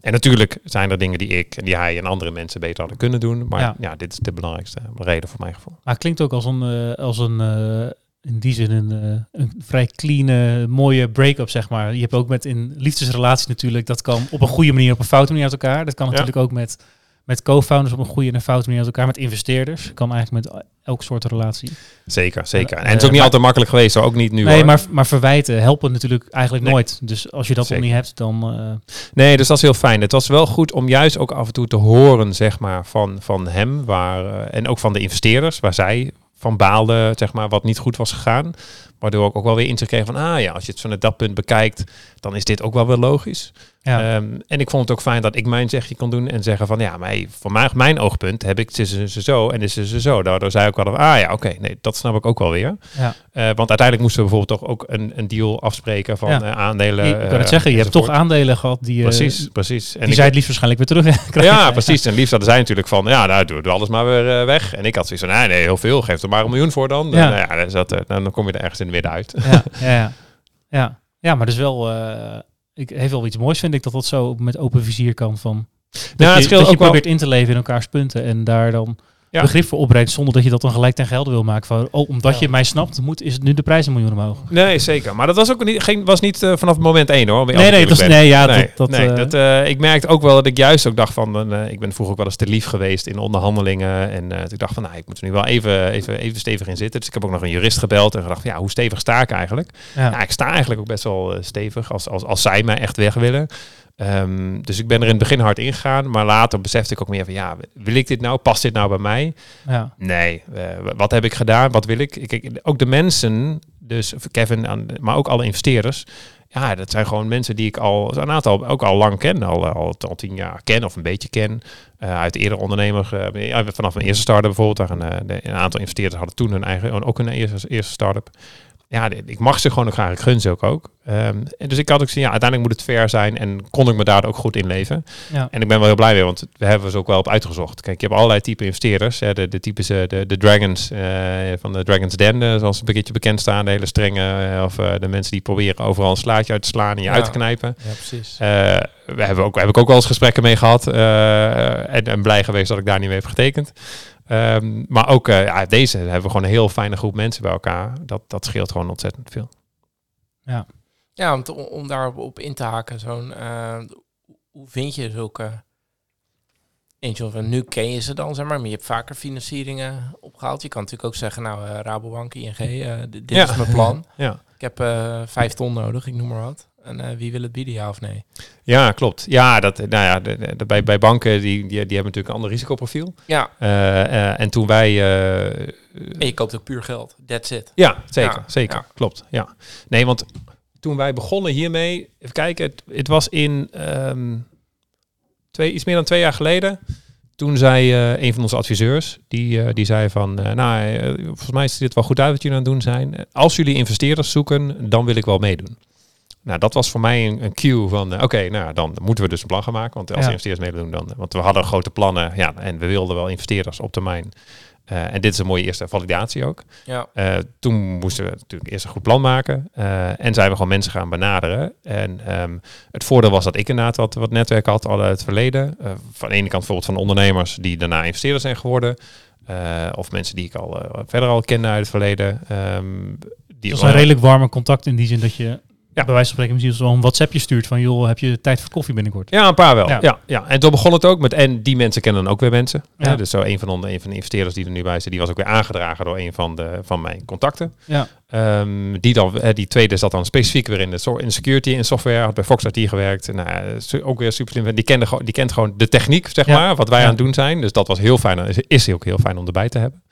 C: En natuurlijk zijn er dingen die ik en die hij en andere mensen beter hadden kunnen doen. Maar ja,
B: Ja.
C: dit is de belangrijkste reden voor mijn gevoel.
B: Maar het klinkt ook als een, eh, als een eh, in die zin een, een vrij clean, mooie break-up, zeg maar. Je hebt ook met in liefdesrelaties natuurlijk, dat kan op een goede manier, op een foute manier uit elkaar. Dat kan
C: Ja.
B: natuurlijk ook met, met co-founders op een goede en een foute manier uit elkaar. Met investeerders, kan eigenlijk met elk soort relatie.
C: Zeker, zeker. En
B: Eh,
C: het is ook niet
B: maar-
C: altijd makkelijk geweest, ook niet nu.
B: nee,
C: hoor.
B: maar, maar verwijten helpen natuurlijk eigenlijk
C: Nee.
B: nooit. Dus als je dat nog niet hebt, dan... eh,
C: Nee, dus dat is heel fijn. Het was wel goed om juist ook af en toe te horen, zeg maar, van, van hem waar, eh, en ook van de investeerders, waar zij van baalden, zeg maar, wat niet goed was gegaan. Waardoor ik ook wel weer inzicht kreeg van, ah ja, als je het vanuit dat punt bekijkt, dan is dit ook wel weer logisch.
B: Ja.
C: Ehm, en ik vond het ook fijn dat ik mijn zegje kon doen en zeggen van, ja, maar hey, voor mij, mijn oogpunt heb ik ze, ze zo en is ze zo. Daardoor zei ik wel, van, ah ja, oké, nee, dat snap ik ook wel weer.
B: ja.
C: Eh, want uiteindelijk moesten we bijvoorbeeld toch ook een, een deal afspreken van
B: Ja.
C: eh, aandelen.
B: ik kan
C: eh,
B: het zeggen, je hebt toch aandelen gehad die, eh,
C: Precies, precies. En
B: die
C: ik-
B: zij het liefst waarschijnlijk weer terug
C: ja, precies. En liefst hadden zij natuurlijk van, ja, nou, doe, doe alles maar weer eh, weg. En ik had zoiets van, nee, nee, heel veel. Geef er maar een miljoen voor dan.
B: Ja.
C: Nou ja, dat, eh, dan kom je er ergens in het midden uit.
B: ja, ja, ja. ja. ja, maar dus wel, eh ik, heeft wel iets moois vind ik dat dat zo met open vizier kan van. Dat
C: Nou,
B: je,
C: het scheelt
B: dat je
C: wel.
B: probeert in te leven in elkaars punten en daar dan
C: Ja.
B: begrip voor opbrengt zonder dat je dat dan gelijk ten gelde wil maken van, oh, omdat
A: Ja.
B: je mij snapt, moet, is het nu de prijs een miljoen omhoog.
C: Nee, zeker. Maar dat was ook niet, geen, was niet eh, vanaf moment één hoor.
B: Nee, nee, dat nee, ja, dat, dat,
C: nee,
B: eh,
C: dat, eh, ik merkte ook wel dat ik juist ook dacht van, ik ben vroeger ook wel eens te lief geweest in onderhandelingen. En ik dacht van, nou, ik moet er nu wel even, even, even stevig in zitten. Dus ik heb ook nog een jurist gebeld en gedacht, ja, hoe stevig sta ik eigenlijk?
B: ja.
C: Ik sta eigenlijk ook best wel stevig als, als, als zij mij echt weg willen. Ehm, dus ik ben er in het begin hard ingegaan, maar later besefte ik ook meer van, ja, wil ik dit nou? Past dit nou bij mij?
B: ja.
C: Nee, eh, wat heb ik gedaan? Wat wil ik? Kijk, ook de mensen, dus Kevin, aan- maar ook alle investeerders. Ja, dat zijn gewoon mensen die ik al een aantal ook al lang ken, al, al, al tien jaar ken of een beetje ken. Eh, uit eerder ondernemer, eh, ja, vanaf mijn eerste start-up bijvoorbeeld. Daar een, eh, een aantal investeerders hadden toen hun eigen, ook een eerste, eerste start-up. Ja, ik mag ze gewoon ook graag, ik gun ze ook ook. En dus ik had ook gezien, ja, uiteindelijk moet het fair zijn en kon ik me daar ook goed in leven.
B: ja.
C: En ik ben wel heel blij mee, want we hebben ze ook wel op uitgezocht. Kijk, je hebt allerlei type investeerders. Hè, de, de types, eh, de, de dragons eh, van de Dragons Den, eh, zoals een beetje bekend staan. De hele strenge, of de mensen die proberen overal een slaatje uit te slaan en je
A: Ja.
C: uit te knijpen.
A: Ja, precies.
C: We hebben ook, heb ik ook wel eens gesprekken mee gehad. eh, en, en blij geweest dat ik daar niet mee heb getekend. Ehm, maar ook eh, ja, deze hebben we gewoon een heel fijne groep mensen bij elkaar. Dat, dat scheelt gewoon ontzettend veel.
A: Ja, om, te- om daarop op in te haken, zo'n, eh, hoe vind je zulke angel van nu ken je ze dan, zeg maar, maar je hebt vaker financieringen opgehaald. Je kan natuurlijk ook zeggen, nou, eh, Rabobank, ING, eh, dit
C: Ja.
A: is mijn plan.
C: Ja.
A: Ik heb eh, vijf ton nodig, ik noem maar wat. En eh, wie wil het bieden, ja of nee?
C: Ja, klopt. Ja, dat, nou ja, de, de- de- bij, bij banken die, die, die hebben natuurlijk een ander risicoprofiel.
A: Ja,
C: Eh, eh, en toen wij. eh,
A: en je koopt ook puur geld. That's it.
C: ja, zeker.
A: Ja,
C: zeker.
A: ja.
C: Klopt. Ja. Nee, want toen wij begonnen hiermee. Even kijken. Het, het was in. ehm, twee, iets meer dan twee jaar geleden. Toen zei eh, een van onze adviseurs. Die, eh, die zei van. eh, nou, eh, volgens mij ziet dit wel goed uit wat jullie aan het doen zijn. Als jullie investeerders zoeken. dan wil ik wel meedoen. Nou, dat was voor mij een, een cue van, eh, oké, nou dan moeten we dus een plan gaan maken. Want als
B: Ja.
C: investeerders meedoen dan, want we hadden grote plannen, ja, en we wilden wel investeerders op termijn. Eh, en dit is een mooie eerste validatie ook.
A: Ja,
C: Eh, toen moesten we natuurlijk eerst een goed plan maken. eh, en zijn we gewoon mensen gaan benaderen. En ehm, het voordeel was dat ik inderdaad wat, wat netwerk had al uit het verleden. Eh, van de ene kant bijvoorbeeld van ondernemers die daarna investeerders zijn geworden. Eh, of mensen die ik al eh, verder al kende uit het verleden. Ehm, die
B: Dat is een redelijk warme contact in die zin dat je bij wijze van spreken misschien wel een WhatsAppje stuurt van joh, heb je tijd voor koffie binnenkort?
C: Ja, een paar wel. Ja.
B: Ja.
C: Ja, En toen begon het ook met, en die mensen kennen dan ook weer mensen.
B: Ja.
C: Ja. Dus zo een van, de, een van de investeerders die er nu bij zit, die was ook weer aangedragen door een van, de, van mijn contacten.
B: Ja,
C: Ehm, die, dan, die tweede zat dan specifiek weer in de, in security en software, had bij Fox IT gewerkt. Nou, ja, ook weer super slim. Die, kende, gewoon- die kent gewoon de techniek, zeg
B: Ja.
C: maar, wat wij
B: Ja.
C: aan het doen zijn. Dus dat was heel fijn, is, is ook heel fijn om erbij te hebben.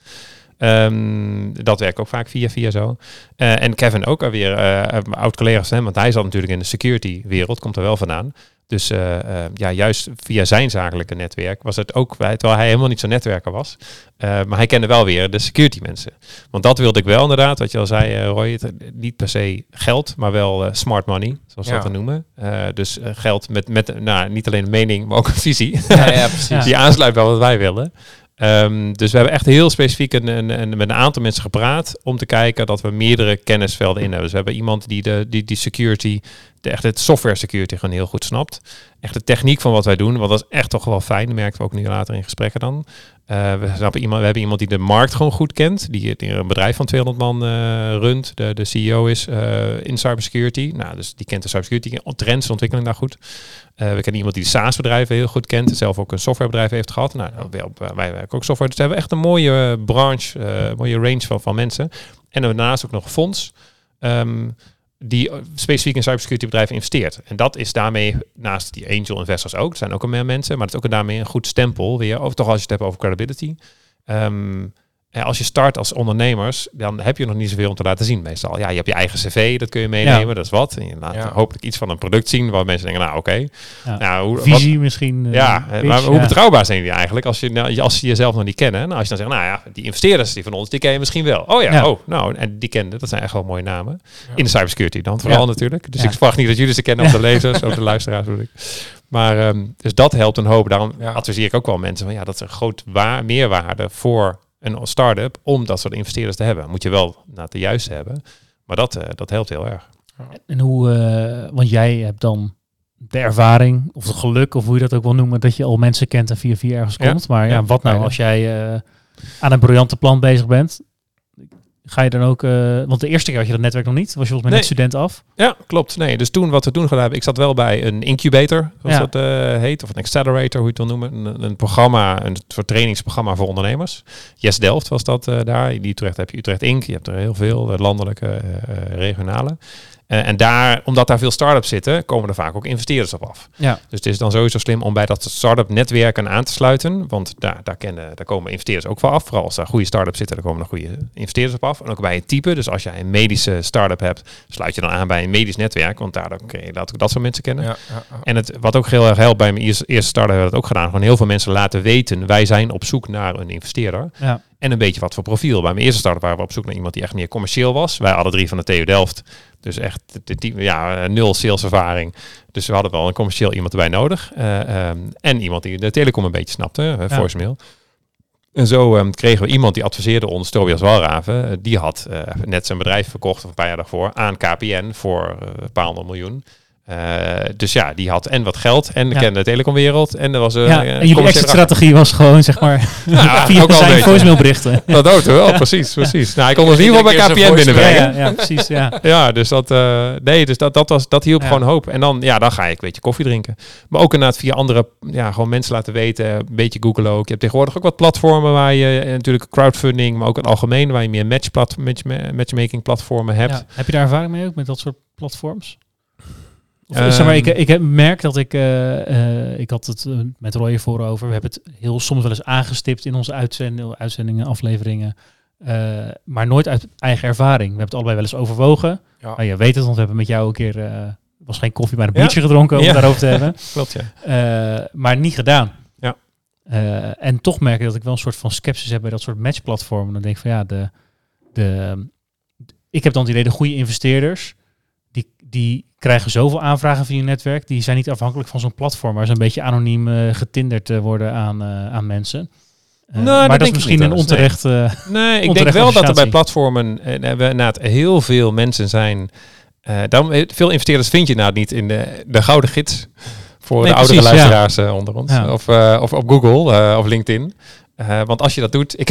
C: Ehm, dat werkt ook vaak via via zo. Eh, en Kevin ook alweer, eh oud collega's van hem, want hij zat natuurlijk in de security wereld, komt er wel vandaan. Dus eh, eh, ja, juist via zijn zakelijke netwerk was het ook, terwijl hij helemaal niet zo'n netwerker was. Eh, maar hij kende wel weer de security mensen. Want dat wilde ik wel inderdaad, wat je al zei eh, Roy, het, niet per se geld, maar wel eh, smart money, zoals we
A: Ja.
C: dat dan noemen. Eh, dus eh, geld met, met nou, niet alleen een mening, maar ook een visie.
A: ja, ja precies.
C: Die aansluit bij wat wij willen. Ehm, dus we hebben echt heel specifiek een, een, met een aantal mensen gepraat om te kijken dat we meerdere kennisvelden in hebben. Dus we hebben iemand die de, die, die security, de, echt software security gewoon heel goed snapt. Echt de techniek van wat wij doen, want dat is echt toch wel fijn. Dat merkten we ook nu later in gesprekken dan. Eh, we, snappen iemand, we hebben iemand die de markt gewoon goed kent, die, die een bedrijf van 200 man eh, runt, de, de CEO is eh, in cybersecurity. Nou, dus die kent de cybersecurity trends, de ontwikkeling daar goed. We kennen iemand die de SaaS-bedrijven heel goed kent. Zelf ook een softwarebedrijf heeft gehad. Nou, wij, op- wij werken ook software. Dus we hebben echt een mooie branche, mooie range van, van mensen. En daarnaast ook nog fonds. ehm, die eh, specifiek in cybersecurity bedrijven investeert. En dat is daarmee, naast die angel investors ook, er zijn ook al meer mensen, maar het is ook daarmee een goed stempel weer, of toch als je het hebt over credibility. Ehm, eh, als je start als ondernemers, dan heb je nog niet zoveel om te laten zien meestal. Ja, je hebt je eigen cv, dat kun je meenemen,
B: Ja.
C: dat is wat. En je laat
A: Ja.
C: hopelijk iets van een product zien waar mensen denken, nou oké.
B: Ja.
C: Nou, hoe, wat-
B: Visie misschien. eh,
C: ja,
B: pitch,
C: maar hoe betrouwbaar zijn die eigenlijk als je, nou, als je jezelf nog niet kennen? Nou, als je dan zegt, nou ja, die investeerders die van ons, die ken je misschien wel. Oh ja, oh, nou, en die kennen, dat zijn echt wel mooie namen. In de cybersecurity dan vooral natuurlijk. Dus ik verwacht niet dat jullie ze kennen of de lezers of de luisteraars. bedoel ik. Maar ehm, dus dat helpt een hoop. Daarom adviseer ik ook wel mensen van ja, dat is een groot wa- meerwaarde voor een start-up om dat soort investeerders te hebben. Moet je wel naar de juiste hebben. Maar dat, eh, dat helpt heel erg.
B: En hoe, eh, want jij hebt dan de ervaring of het geluk, of hoe je dat ook wil noemen, dat je al mensen kent en via via ergens
C: Ja.
B: komt. Maar ja,
C: Ja,
B: wat nou als jij eh, aan een briljante plan bezig bent? Ga je dan ook, eh, want de eerste keer had je dat netwerk nog niet, was je volgens mij net student af.
C: Ja, klopt. Nee, dus toen wat we toen gedaan hebben, ik zat wel bij een incubator, zoals
B: Ja.
C: dat eh, heet, of een accelerator, hoe je het wil noemen. Een, een programma, een soort trainingsprogramma voor ondernemers. Yes Delft was dat eh, daar. Die Utrecht heb je Utrecht Inc. Je hebt er heel veel, landelijke, regionale. Eh, en daar, omdat daar veel start-ups zitten, komen er vaak ook investeerders op af.
B: Ja.
C: Dus het is dan sowieso slim om bij dat start-up netwerken aan te sluiten. Want daar, daar, kennen, daar komen investeerders ook wel af. Vooral als daar goede start-ups zitten, dan komen er goede investeerders op af. En ook bij een type. Dus als jij een medische start-up hebt, sluit je dan aan bij een medisch netwerk. Want daar kun je dat, dat soort mensen kennen.
A: Ja, ja, ja.
C: En het, wat ook heel erg helpt bij mijn eerste, eerste start-up, hebben we dat ook gedaan. Gewoon heel veel mensen laten weten, wij zijn op zoek naar een investeerder.
B: Ja.
C: En een beetje wat voor profiel. Bij mijn eerste start-up waren we op zoek naar iemand die echt meer commercieel was. Wij alle drie van de TU Delft. Dus echt de, de, ja, eh, nul saleservaring. Dus we hadden wel een commercieel iemand erbij nodig. Eh, ehm, en iemand die de telecom een beetje snapte, uh,
B: Ja.
C: voicemail. En zo ehm, kregen we iemand die adviseerde ons, Tobias Walraven. eh, die had eh, net zijn bedrijf verkocht, of een paar jaar daarvoor, aan KPN voor eh, een paar honderd miljoen. Eh, dus ja, die had en wat geld en
B: Ja.
C: kende de telecomwereld. En er was een
B: ja,
C: eh,
B: en jullie exit-strategie was gewoon, zeg maar,
C: Ja,
B: via
C: ook
B: zijn voicemailberichten.
C: Dat ook wel, precies, precies. Nou, ik kon ons in ieder geval bij KPN binnenbrengen.
B: ja, ja, precies, ja.
C: Ja, dus dat, eh, nee, dus dat, dat, was, dat hielp
B: Ja.
C: gewoon hoop. En dan, ja, dan ga ik een beetje koffie drinken. Maar ook inderdaad via andere, ja, gewoon mensen laten weten. Een beetje Google ook. Je hebt tegenwoordig ook wat platformen waar je natuurlijk crowdfunding, maar ook in het algemeen, waar je meer match plat, match, matchmaking platformen hebt.
B: Ja. Heb je daar ervaring mee ook met dat soort platforms? Of,
C: Ehm,
B: zeg maar, ik, ik heb merk dat ik, eh, eh, ik had het eh, met Roy voor over, we hebben het heel soms wel eens aangestipt in onze uitzendingen, uitzendingen afleveringen, maar nooit uit eigen ervaring. We hebben het allebei wel eens overwogen.
A: Ja.
B: Nou, je weet het, want we hebben met jou een keer, was geen koffie, maar een
C: Ja.
B: biertje gedronken om
C: Ja.
B: daarover te hebben.
C: Klopt, ja.
B: Maar niet gedaan.
C: Ja.
B: En toch merk ik dat ik wel een soort van sceptisch heb bij dat soort matchplatformen. Dan denk ik van ja, de, de, ik heb dan het idee, de goede investeerders, die, krijgen zoveel aanvragen via je netwerk. Die zijn niet afhankelijk van zo'n platform waar ze een beetje anoniem eh, getinderd eh, worden aan, eh, aan mensen.
C: Nou,
B: maar
C: dat
B: is misschien een
C: nee.
B: onterecht...
C: Nee, ik denk wel dat er bij platformen eh, we inderdaad heel veel mensen zijn. dan, eh, veel investeerders vind je nou niet in de, de gouden gids voor
B: Nee,
C: de oudere
B: precies,
C: luisteraars onder ons.
B: Ja.
C: Of, of op Google of LinkedIn. Eh, want als je dat doet, ik,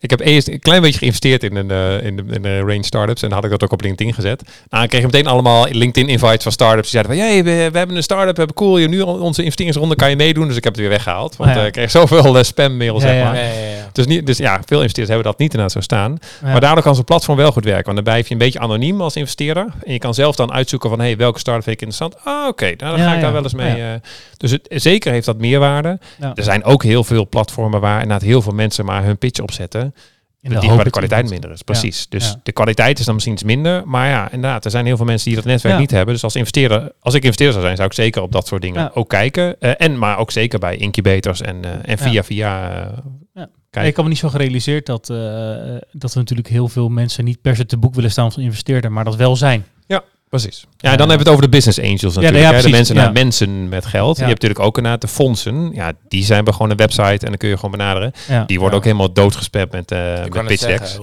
C: ik heb eerst een klein beetje geïnvesteerd in, een, eh, in, de, in de range startups en dan had ik dat ook op LinkedIn gezet. Nou, ik kreeg meteen allemaal LinkedIn invites van startups die zeiden van, hey, we, we hebben een startup, we hebben cool, je nu onze investeringsronde kan je meedoen. Dus ik heb het weer weggehaald, want
B: ja.
C: eh, ik kreeg zoveel uh, spammail,
B: Ja,
C: zeg maar.
A: Ja, ja, ja.
C: Dus, niet, dus ja, veel investeerders hebben dat niet inderdaad zo staan.
B: ja.
C: Maar daardoor kan zo'n platform wel goed werken. Want dan blijf je een beetje anoniem als investeerder. En je kan zelf dan uitzoeken van, hey, welke start vind ik interessant? Ah, oké, nou, dan
B: Ja,
C: ga ik daar wel eens mee.
B: Ja.
C: eh. dus het, zeker heeft dat meerwaarde.
B: Ja.
C: Er zijn ook heel veel platformen waar inderdaad heel veel mensen maar hun pitch opzetten.
B: In
C: Die, waar de kwaliteit minder is. Precies. Dus
B: ja.
C: de kwaliteit is dan misschien iets minder. Maar ja, inderdaad, er zijn heel veel mensen die dat netwerk
B: Ja.
C: niet hebben. Dus als investeerder, als ik investeerder zou zijn, zou ik zeker op dat soort dingen
B: Ja.
C: ook kijken. Eh, en maar ook zeker bij incubators en, eh, en via
B: Ja.
C: via.
B: Ja.
C: kijken.
B: Ik had me niet zo gerealiseerd dat, dat er natuurlijk heel veel mensen niet per se te boek willen staan als investeerder, maar dat wel zijn.
C: Precies. Ja,
B: Ja.
C: dan hebben we het over de business angels natuurlijk.
B: ja, precies,
C: de mensen
B: ja.
C: naar mensen met geld.
B: Ja.
C: Je hebt natuurlijk ook inderdaad de fondsen. Ja, die zijn we gewoon een website en dan kun je gewoon benaderen.
B: Ja.
C: Die worden
A: Ja.
C: ook helemaal doodgespamd met, eh
A: Ik
C: met pitch decks.
A: eh,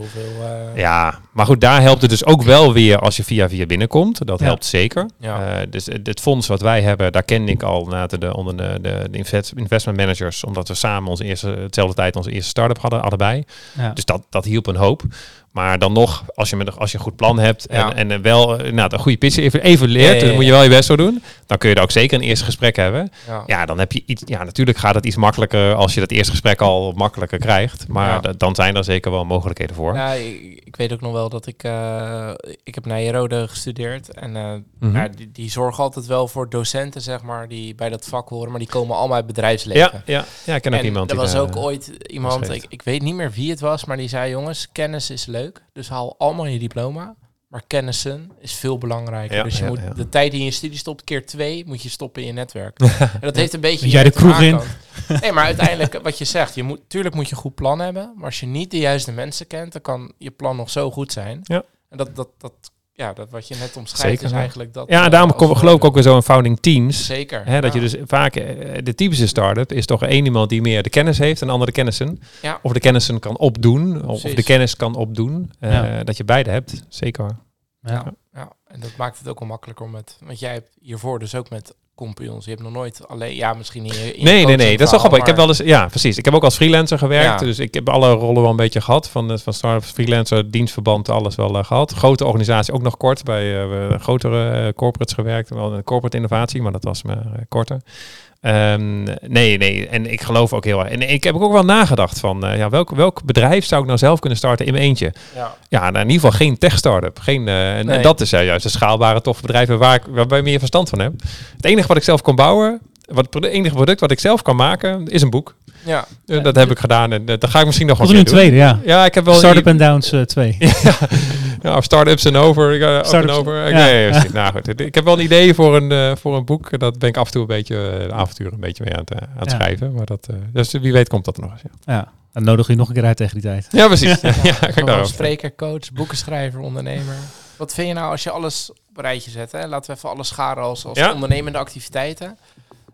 C: Ja, maar goed, daar helpt het dus ook wel weer als je via via binnenkomt. Dat
B: Ja.
C: helpt zeker.
A: Ja.
C: Eh, dus het, fonds wat wij hebben, daar kende ik al na de, onder de, de, de invest- investment managers, omdat we samen onze eerste, hetzelfde tijd onze eerste start-up hadden, allebei.
B: Ja.
C: Dus dat, dat hielp een hoop. Maar dan nog, als je, met, als je een goed plan hebt en,
A: Ja.
C: en eh, wel eh, nou, een goede pitch even, even leert, dan moet je wel je best voor doen. Dan kun je er ook zeker een eerste gesprek hebben.
A: Ja.
C: Ja, dan heb je iets. Ja, natuurlijk gaat het iets makkelijker als je dat eerste gesprek al makkelijker krijgt. Maar
A: Ja.
C: dan zijn er zeker wel mogelijkheden voor.
A: Ja, ik, ik weet ook nog wel dat ik... eh, ik heb Nijrode gestudeerd. En eh,
C: Mhm.
A: ja, die, die zorgen altijd wel voor docenten, zeg maar, die bij dat vak horen. Maar die komen allemaal uit bedrijfsleven.
C: ja, ja, ja, ik ken ook
A: en
C: iemand
A: er was ook ooit iemand, ik, ik weet niet meer wie het was, maar die zei: Jongens, kennis is leuk, dus haal allemaal je diploma. Maar kennissen is veel belangrijker.
C: Ja,
A: dus je
C: ja,
A: moet
C: ja.
A: de tijd die je in je studie stopt, keer twee, moet je stoppen in je netwerk. en dat heeft een beetje.
B: Jij de kroeg in?
A: Nee, maar uiteindelijk, wat je zegt, je moet, tuurlijk moet je een goed plan hebben. Maar als je niet de juiste mensen kent, dan kan je plan nog zo goed zijn.
C: Ja.
A: En dat, dat, dat, ja, dat wat je net omschrijft,
C: Zeker,
A: is eigenlijk dat.
C: Ja,
A: eh,
C: daarom kom, geloof ik ook weer zo in founding teams.
A: Zeker.
C: Hè, dat
A: ja.
C: je dus vaak, eh, de typische start-up is toch één iemand die meer de kennis heeft en de andere de kennissen.
A: Ja.
C: Of de kennissen kan opdoen, of, of de kennis kan opdoen. Eh,
B: Ja.
C: Dat je beide hebt, zeker.
B: Ja.
A: Ja, en dat maakt het ook wel makkelijker om met... Want jij hebt hiervoor dus ook met compagnons. Je hebt nog nooit alleen... Ja, misschien in je, in
C: Nee, nee, nee. Dat is wel grappig. Ik heb wel eens, ja, precies. Ik heb ook als freelancer gewerkt.
A: Ja.
C: Dus ik heb alle rollen wel een beetje gehad. Van, de- van start-up, freelancer, dienstverband, alles wel eh, gehad. Grote organisatie ook nog kort. Bij eh, grotere eh, corporates gewerkt. Wel een corporate innovatie, maar dat was maar eh, korter. Ehm, nee, nee. En ik geloof ook heel erg. En ik heb ook wel nagedacht van, eh, ja, welk, welk bedrijf zou ik nou zelf kunnen starten in mijn eentje?
A: Ja,
C: Ja, nou, in ieder geval geen tech-startup. Geen, eh, en,
A: Nee.
C: en dat is eh, juist de schaalbare, toffe bedrijven waar ik, waarbij ik meer verstand van heb. Het enige wat ik zelf kan bouwen, wat, het enige product wat ik zelf kan maken, is een boek.
A: ja.
C: Dat heb ik gedaan en dat ga ik misschien nog wel een
B: een
C: keer doen.
B: tweede, ja.
C: Ja, ik heb wel...
B: Startup and Downs eh 2.
C: ja, of startups en over. Uh,
B: Startups,
C: and over.
B: ja.
C: Nee, nou goed. Ik heb wel een idee voor een, eh, voor een boek. Dat ben ik af en toe een beetje, eh, de avontuur een beetje mee aan het, eh, aan het
B: Ja.
C: schrijven. Maar dat, eh, dus wie weet komt dat er nog eens. Ja,
B: Ja. Dan nodig je nog een keer uit tegen die tijd.
C: ja precies. Ja, ja,
A: spreker, coach, boekenschrijver, ondernemer. Wat vind je nou als je alles op een rijtje zet? Hè? Laten we even alles scharen als, als
C: Ja.
A: ondernemende activiteiten.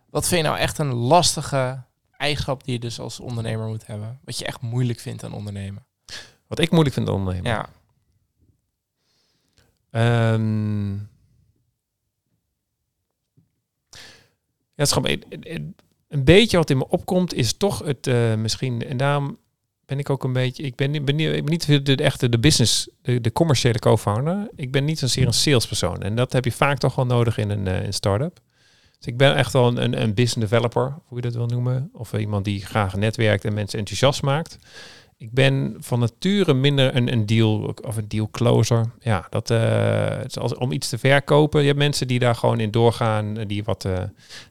A: Wat vind je nou echt een lastige eigenschap die je dus als ondernemer moet hebben? Wat je echt moeilijk vindt aan ondernemen?
C: Wat ik moeilijk vind aan ondernemen.
A: Ja,
C: Ja, het is gewoon, een, beetje wat in me opkomt is toch het eh, misschien, en daarom ben ik ook een beetje, ik ben, niet- ben, ik ben niet de, de echte de business, de, de commerciële co-founder. Ik ben niet zozeer een salespersoon en dat heb je vaak toch wel nodig in een, een start-up. Dus ik ben echt wel een, een, een business developer, hoe je dat wil noemen. Of iemand die graag netwerkt en mensen enthousiast maakt. Ik ben van nature minder een, een deal of een deal closer. Ja, dat eh, is als, om iets te verkopen. Je hebt mensen die daar gewoon in doorgaan, eh, die wat, eh,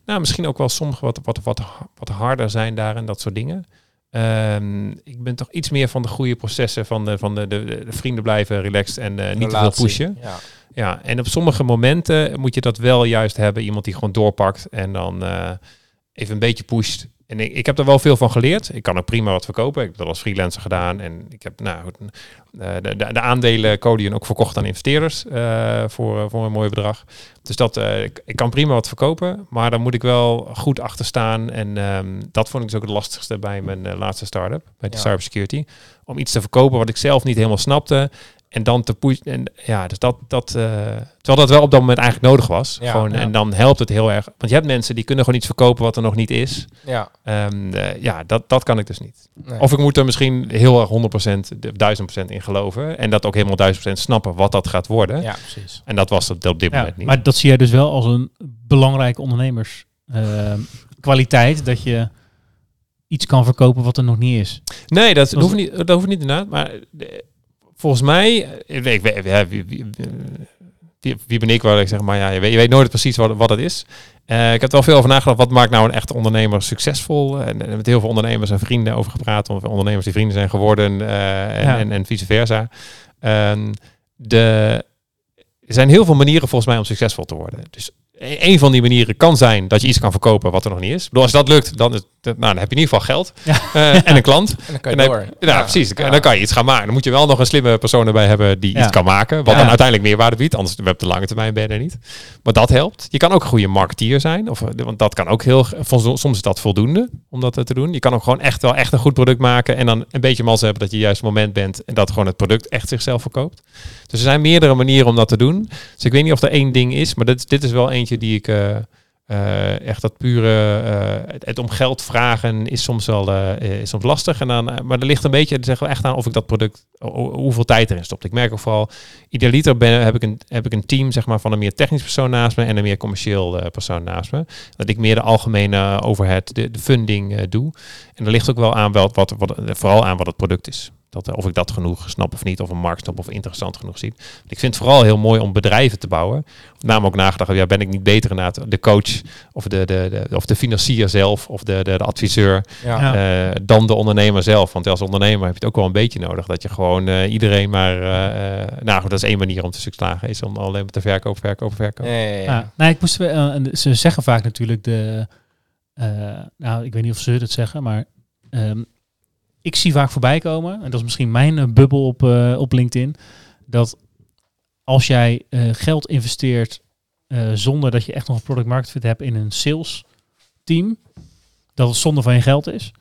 C: nou misschien ook wel sommige wat, wat, wat, wat harder zijn daar en dat soort dingen. Ehm, ik ben toch iets meer van de goede processen van de, van de, de, de vrienden blijven relaxed en niet te veel pushen.
A: Ja.
C: Ja, en op sommige momenten moet je dat wel juist hebben. Iemand die gewoon doorpakt en dan even een beetje pusht. En ik, ik heb er wel veel van geleerd. Ik kan ook prima wat verkopen. Ik heb dat als freelancer gedaan. En ik heb nou, eh, de, de, de aandelen Codian ook verkocht aan investeerders eh, voor, eh, voor een mooi bedrag. Dus dat, ik, ik kan prima wat verkopen. Maar dan moet ik wel goed achter staan. En ehm, dat vond ik dus ook het lastigste bij mijn laatste start-up. Bij de
A: Ja.
C: cybersecurity. Om iets te verkopen wat ik zelf niet helemaal snapte. En dan te pushen. En ja, dus dat, dat eh, terwijl dat wel op dat moment eigenlijk nodig was.
A: Ja,
C: gewoon,
A: ja.
C: En dan helpt het heel erg. Want je hebt mensen die kunnen gewoon iets verkopen wat er nog niet is.
A: Ja.
C: Ehm, eh, ja, dat, dat kan ik dus niet.
A: Nee.
C: Of ik moet er misschien heel erg 100%, de 1000% in geloven. En dat ook helemaal 1000% snappen wat dat gaat worden.
A: ja, precies.
C: En dat was het op dit
B: Ja,
C: moment niet.
B: maar dat zie jij dus wel als een belangrijke ondernemerskwaliteit. dat je iets kan verkopen wat er nog niet is.
C: Nee, dat, hoeft niet, dat hoeft niet inderdaad. Maar volgens mij, eh, ik weet, ik weet- ja, wie, wie, wie, wie ben ik waar ik zeg, maar ja, je weet, je weet nooit precies wat, wat het is. Eh, ik heb er wel veel over nagedacht. Wat maakt nou een echte ondernemer succesvol? En, en met heel veel ondernemers en vrienden over gepraat. Of ondernemers die vrienden zijn geworden eh, en,
B: Ja.
C: en, en vice versa. Ehm, de, er zijn heel veel manieren volgens mij om succesvol te worden. Dus een van die manieren kan zijn dat je iets kan verkopen wat er nog niet is. Bedoel, als dat lukt, dan, is, nou, dan heb je in ieder geval geld
B: Ja.
C: eh, en een klant.
A: En dan kan je
C: En
A: door.
C: Ja, precies. En dan kan je iets gaan maken. Dan moet je wel nog een slimme persoon erbij hebben die
B: Ja.
C: iets kan maken. Wat
B: Ja.
C: dan uiteindelijk meerwaarde biedt. Anders op de lange termijn ben je er niet. Maar dat helpt. Je kan ook een goede marketeer zijn. Of, eh, want dat kan ook heel... Soms is dat voldoende om dat te doen. Je kan ook gewoon echt wel echt een goed product maken. En dan een beetje mals hebben dat je juist het moment bent. En dat gewoon het product echt zichzelf verkoopt. Dus er zijn meerdere manieren om dat te doen. Dus ik weet niet of er één ding is. Maar dit, dit is wel eentje die ik... eh, Eh, echt dat pure, eh, het, om geld vragen is soms wel is soms lastig. En dan, maar er ligt een beetje, zeggen we echt aan of ik dat product, ho- ho- hoeveel tijd erin stopt. Ik merk ook vooral, idealiter ben, heb, ik een, heb ik een team zeg maar, van een meer technisch persoon naast me en een meer commercieel persoon naast me. Dat ik meer de algemene overhead, de, de funding doe. En er ligt ook wel aan wel, wat, wat, vooral aan wat het product is. Dat, eh, of ik dat genoeg snap of niet, of een markt snap of interessant genoeg zie. Ik vind het vooral heel mooi om bedrijven te bouwen. Namelijk ook nagedacht, ja, ben ik niet beter inderdaad de coach of de, de, de, of de financier zelf of de, de, de adviseur
A: Ja.
C: Eh, dan de ondernemer zelf. Want als ondernemer heb je het ook wel een beetje nodig. Dat je gewoon eh, iedereen maar... eh, eh, nou goed, dat is één manier om te slagen. Is om alleen maar te verkopen, verkopen, verkopen.
A: Ja, ja, ja.
B: Nee, ik moest, en ze zeggen vaak natuurlijk de... eh, nou, ik weet niet of ze het zeggen, maar... ehm, ik zie vaak voorbij komen, en dat is misschien mijn eh, bubbel op, eh, op LinkedIn, dat als jij eh, geld investeert zonder dat je echt nog een product market fit hebt in een sales team, dat het zonde van je geld is.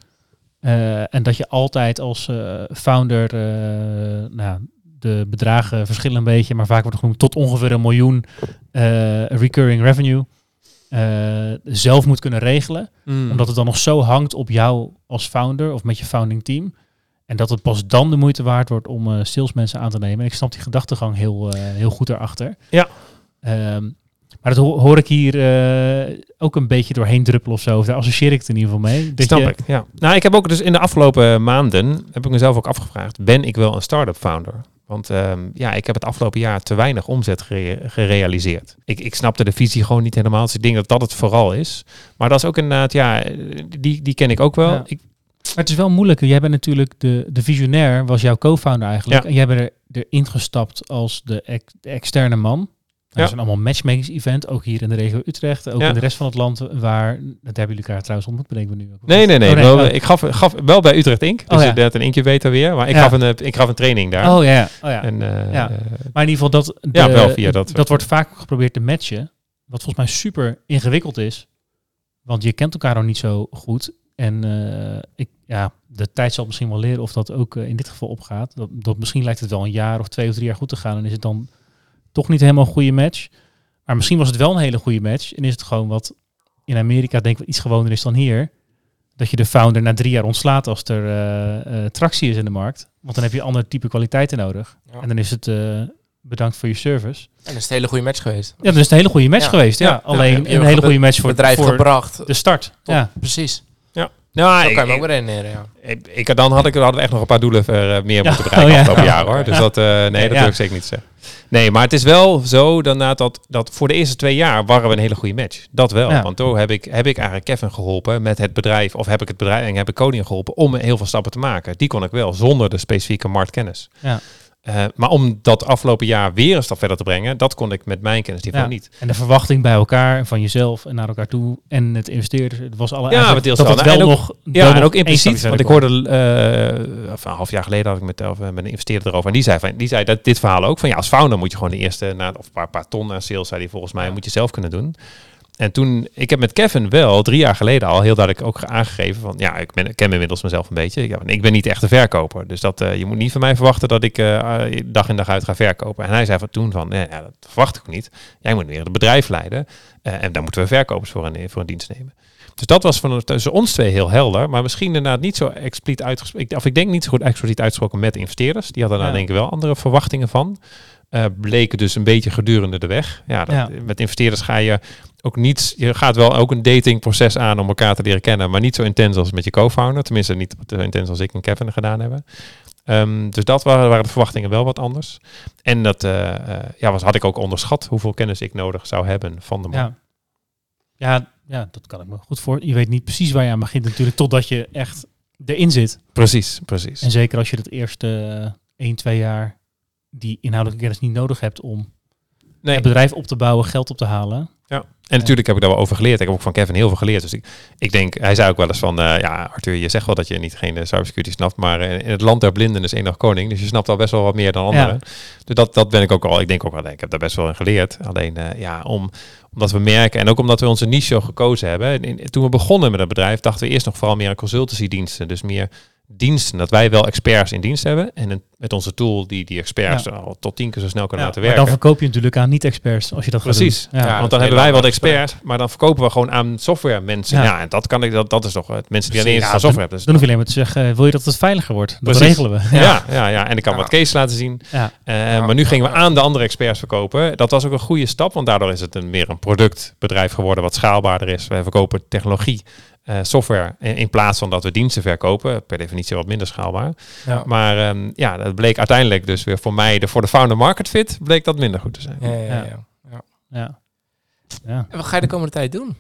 B: En dat je altijd als founder, nou, de bedragen verschillen een beetje, maar vaak wordt het genoemd tot ongeveer een miljoen recurring revenue eh, zelf moet kunnen regelen.
C: Mm.
B: Omdat het dan nog zo hangt op jou als founder of met je founding team. En dat het pas dan de moeite waard wordt om eh, salesmensen aan te nemen. En ik snap die gedachtegang heel, eh, heel goed erachter.
C: Ja.
B: Ehm, maar dat ho- hoor ik hier ook een beetje doorheen druppelen of zo. Of daar associeer ik het in ieder geval mee. Dat
C: Snap
B: je,
C: ik, ja. Nou, ik heb ook dus in de afgelopen maanden, heb ik mezelf ook afgevraagd, ben ik wel een start-up founder? Want ehm, ja, ik heb het afgelopen jaar te weinig omzet gere- gerealiseerd. Ik, ik snapte de visie gewoon niet helemaal. Dus ik denk dat dat het vooral is. Maar dat is ook inderdaad, ja, die, die ken ik ook wel.
B: Ja.
C: Ik,
B: Maar het is wel moeilijk. Jij bent natuurlijk de, de visionair, was jouw co-founder eigenlijk.
C: Ja.
B: En jij bent er, erin gestapt als de, ex- de externe man. Dat is een allemaal matchmaking-event, ook hier in de regio Utrecht, ook
C: Ja.
B: in de rest van het land, waar, dat hebben jullie elkaar trouwens ontmoet, bedenken we nu. ook.
C: nee, nee, nee.
B: Oh,
C: wel,
B: oh.
C: Ik gaf, gaf wel bij Utrecht Inc. Dus
B: Oh, ja.
C: inderdaad een incubator weer. Maar ik,
B: Ja.
C: gaf een, eh, ik gaf een training daar.
B: Oh ja, ja. oh, ja.
C: En, eh,
B: Ja. Maar in ieder geval, dat, de,
C: Ja, wel via dat soort-
B: wordt vaak geprobeerd te matchen. Wat volgens mij super ingewikkeld is. Want je kent elkaar nog niet zo goed. En eh, ik, ja, de tijd zal misschien wel leren of dat ook in dit geval opgaat. Dat, dat misschien lijkt het wel een jaar of twee of drie jaar goed te gaan. En is het dan toch niet helemaal een goede match. Maar misschien was het wel een hele goede match. En is het gewoon wat in Amerika denk ik iets gewoner is dan hier. Dat je de founder na drie jaar ontslaat als er eh, eh, tractie is in de markt. Want dan heb je ander type kwaliteiten nodig.
A: Ja.
B: En dan is het eh, bedankt voor je service.
A: En dat is een hele goede match geweest.
B: Ja, dat is een hele goede match
A: Ja.
B: geweest. Ja,
C: Ja.
B: alleen een hele goede match voor,
A: bedrijf
B: voor
A: gebracht.
B: de start. Ja.
A: Precies.
C: Nou, ik-
A: kan me ook weer herinneren, ja.
C: Ik, ik, dan had ik, hadden we echt nog een paar doelen eh, meer
B: Ja.
C: moeten bereiken
B: Oh, ja.
C: afgelopen jaar hoor. Dus dat, eh, nee, dat wil ik zeker niet zeggen. Nee, maar het is wel zo daarna dat, dat voor de eerste twee jaar waren we een hele goede match. Dat wel.
B: Ja.
C: Want toen heb ik, heb ik eigenlijk Kevin geholpen met het bedrijf. Of heb ik het bedrijf en heb ik Coding geholpen om heel veel stappen te maken. Die kon ik wel zonder de specifieke marktkennis.
B: Ja.
C: Eh, maar om dat afgelopen jaar weer een stap verder te brengen, dat kon ik met mijn kennisniveau
B: Ja.
C: niet.
B: En de verwachting bij elkaar, van jezelf en naar elkaar toe. En het investeerders. Het was alle
C: Ja, deels
B: dat
C: wel.
B: het wel
C: En ook-
B: nog. wel
C: Ja, en
B: nog
C: ook impliciet, want ik hoorde, eh, of een half jaar geleden had ik met, of, eh, met een investeerder erover. En die zei, van, die zei dat dit verhaal ook, van ja, als founder moet je gewoon de eerste, na, of een paar, paar ton aan sales, zei hij volgens mij,
B: Ja.
C: moet je zelf kunnen doen. En toen, ik heb met Kevin wel drie jaar geleden al heel duidelijk ook aangegeven van, ja, ik ben, ik ken inmiddels mezelf een beetje. Ja, ik ben niet echt een verkoper, dus dat, eh, je moet niet van mij verwachten dat ik eh, dag in dag uit ga verkopen. En hij zei van toen van, ja, ja, dat verwacht ik niet. Jij moet weer het bedrijf leiden eh, en daar moeten we verkopers voor een, voor een dienst nemen. Dus dat was van tussen ons twee heel helder, maar misschien inderdaad niet zo expliciet uitgesproken. Of ik denk niet zo goed expliciet uitgesproken met de investeerders. Die hadden daar
B: Ja.
C: denk ik wel andere verwachtingen van. Eh, bleken dus een beetje gedurende de weg. Ja, dat,
B: Ja.
C: met investeerders ga je ook niet. Je gaat wel ook een datingproces aan om elkaar te leren kennen, maar niet zo intens als met je co-founder. Tenminste, niet zo intens als ik en Kevin gedaan hebben. Ehm, dus dat waren, waren de verwachtingen wel wat anders. En dat eh, eh, ja, was, had ik ook onderschat hoeveel kennis ik nodig zou hebben van de man.
B: Ja. Ja, ja, dat kan ik me goed voor. Je weet niet precies waar je aan begint natuurlijk, totdat je echt erin zit.
C: Precies, precies.
B: En zeker als je het eerste eh, 1, 2 jaar die inhoudelijke kennis niet nodig hebt om
C: Nee.
B: het bedrijf op te bouwen, geld op te halen.
C: En natuurlijk heb ik daar wel over geleerd. Ik heb ook van Kevin heel veel geleerd. Dus ik, ik denk, hij zei ook wel eens van, eh, ja Arthur, je zegt wel dat je niet geen eh, cybersecurity snapt, maar eh, in het land der blinden is één dag koning. Dus je snapt al best wel wat meer dan anderen. Dus dat, dat ben ik ook al, ik denk ook wel, ik heb daar best wel in geleerd. Alleen, ja, om, omdat we merken en ook omdat we onze niche zo gekozen hebben. In- toen we begonnen met het bedrijf, dachten we eerst nog vooral meer aan consultancy diensten. Dus meer diensten, dat wij wel experts in dienst hebben. En een- met onze tool die die experts al tot tien keer zo snel kunnen
B: Ja,
C: laten
B: maar
C: werken.
B: dan verkoop je natuurlijk aan niet-experts als je dat gaat
C: Precies.
B: Ja.
A: Ja.
C: Want dan hebben wij wel de experts, maar dan verkopen we gewoon aan software mensen.
B: Ja.
C: Ja, en dat kan ik, dat, dat is toch het mensen die alleen
B: Ja,
C: van software hebben. Dus
B: Dan hoef je alleen maar te zeggen, eh, wil je dat het veiliger wordt? Dat
C: Precies.
B: regelen we.
C: ja. Ja, ja, en ik kan
A: Ja.
C: wat case laten zien.
B: Ja.
C: Eh,
A: Ja.
C: Maar nu gingen we aan de andere experts verkopen. Dat was ook een goede stap, want daardoor is het een, meer een productbedrijf geworden wat schaalbaarder is. Wij verkopen technologie, eh, software, in, in plaats van dat we diensten verkopen. Per definitie wat minder schaalbaar.
A: Ja.
C: Maar ehm, ja, dat bleek uiteindelijk dus weer voor mij, de, voor de founder market fit, bleek dat minder goed te zijn.
A: Ja, ja,
B: Ja.
A: ja. ja.
B: Ja. Ja.
A: En wat ga je de komende tijd doen?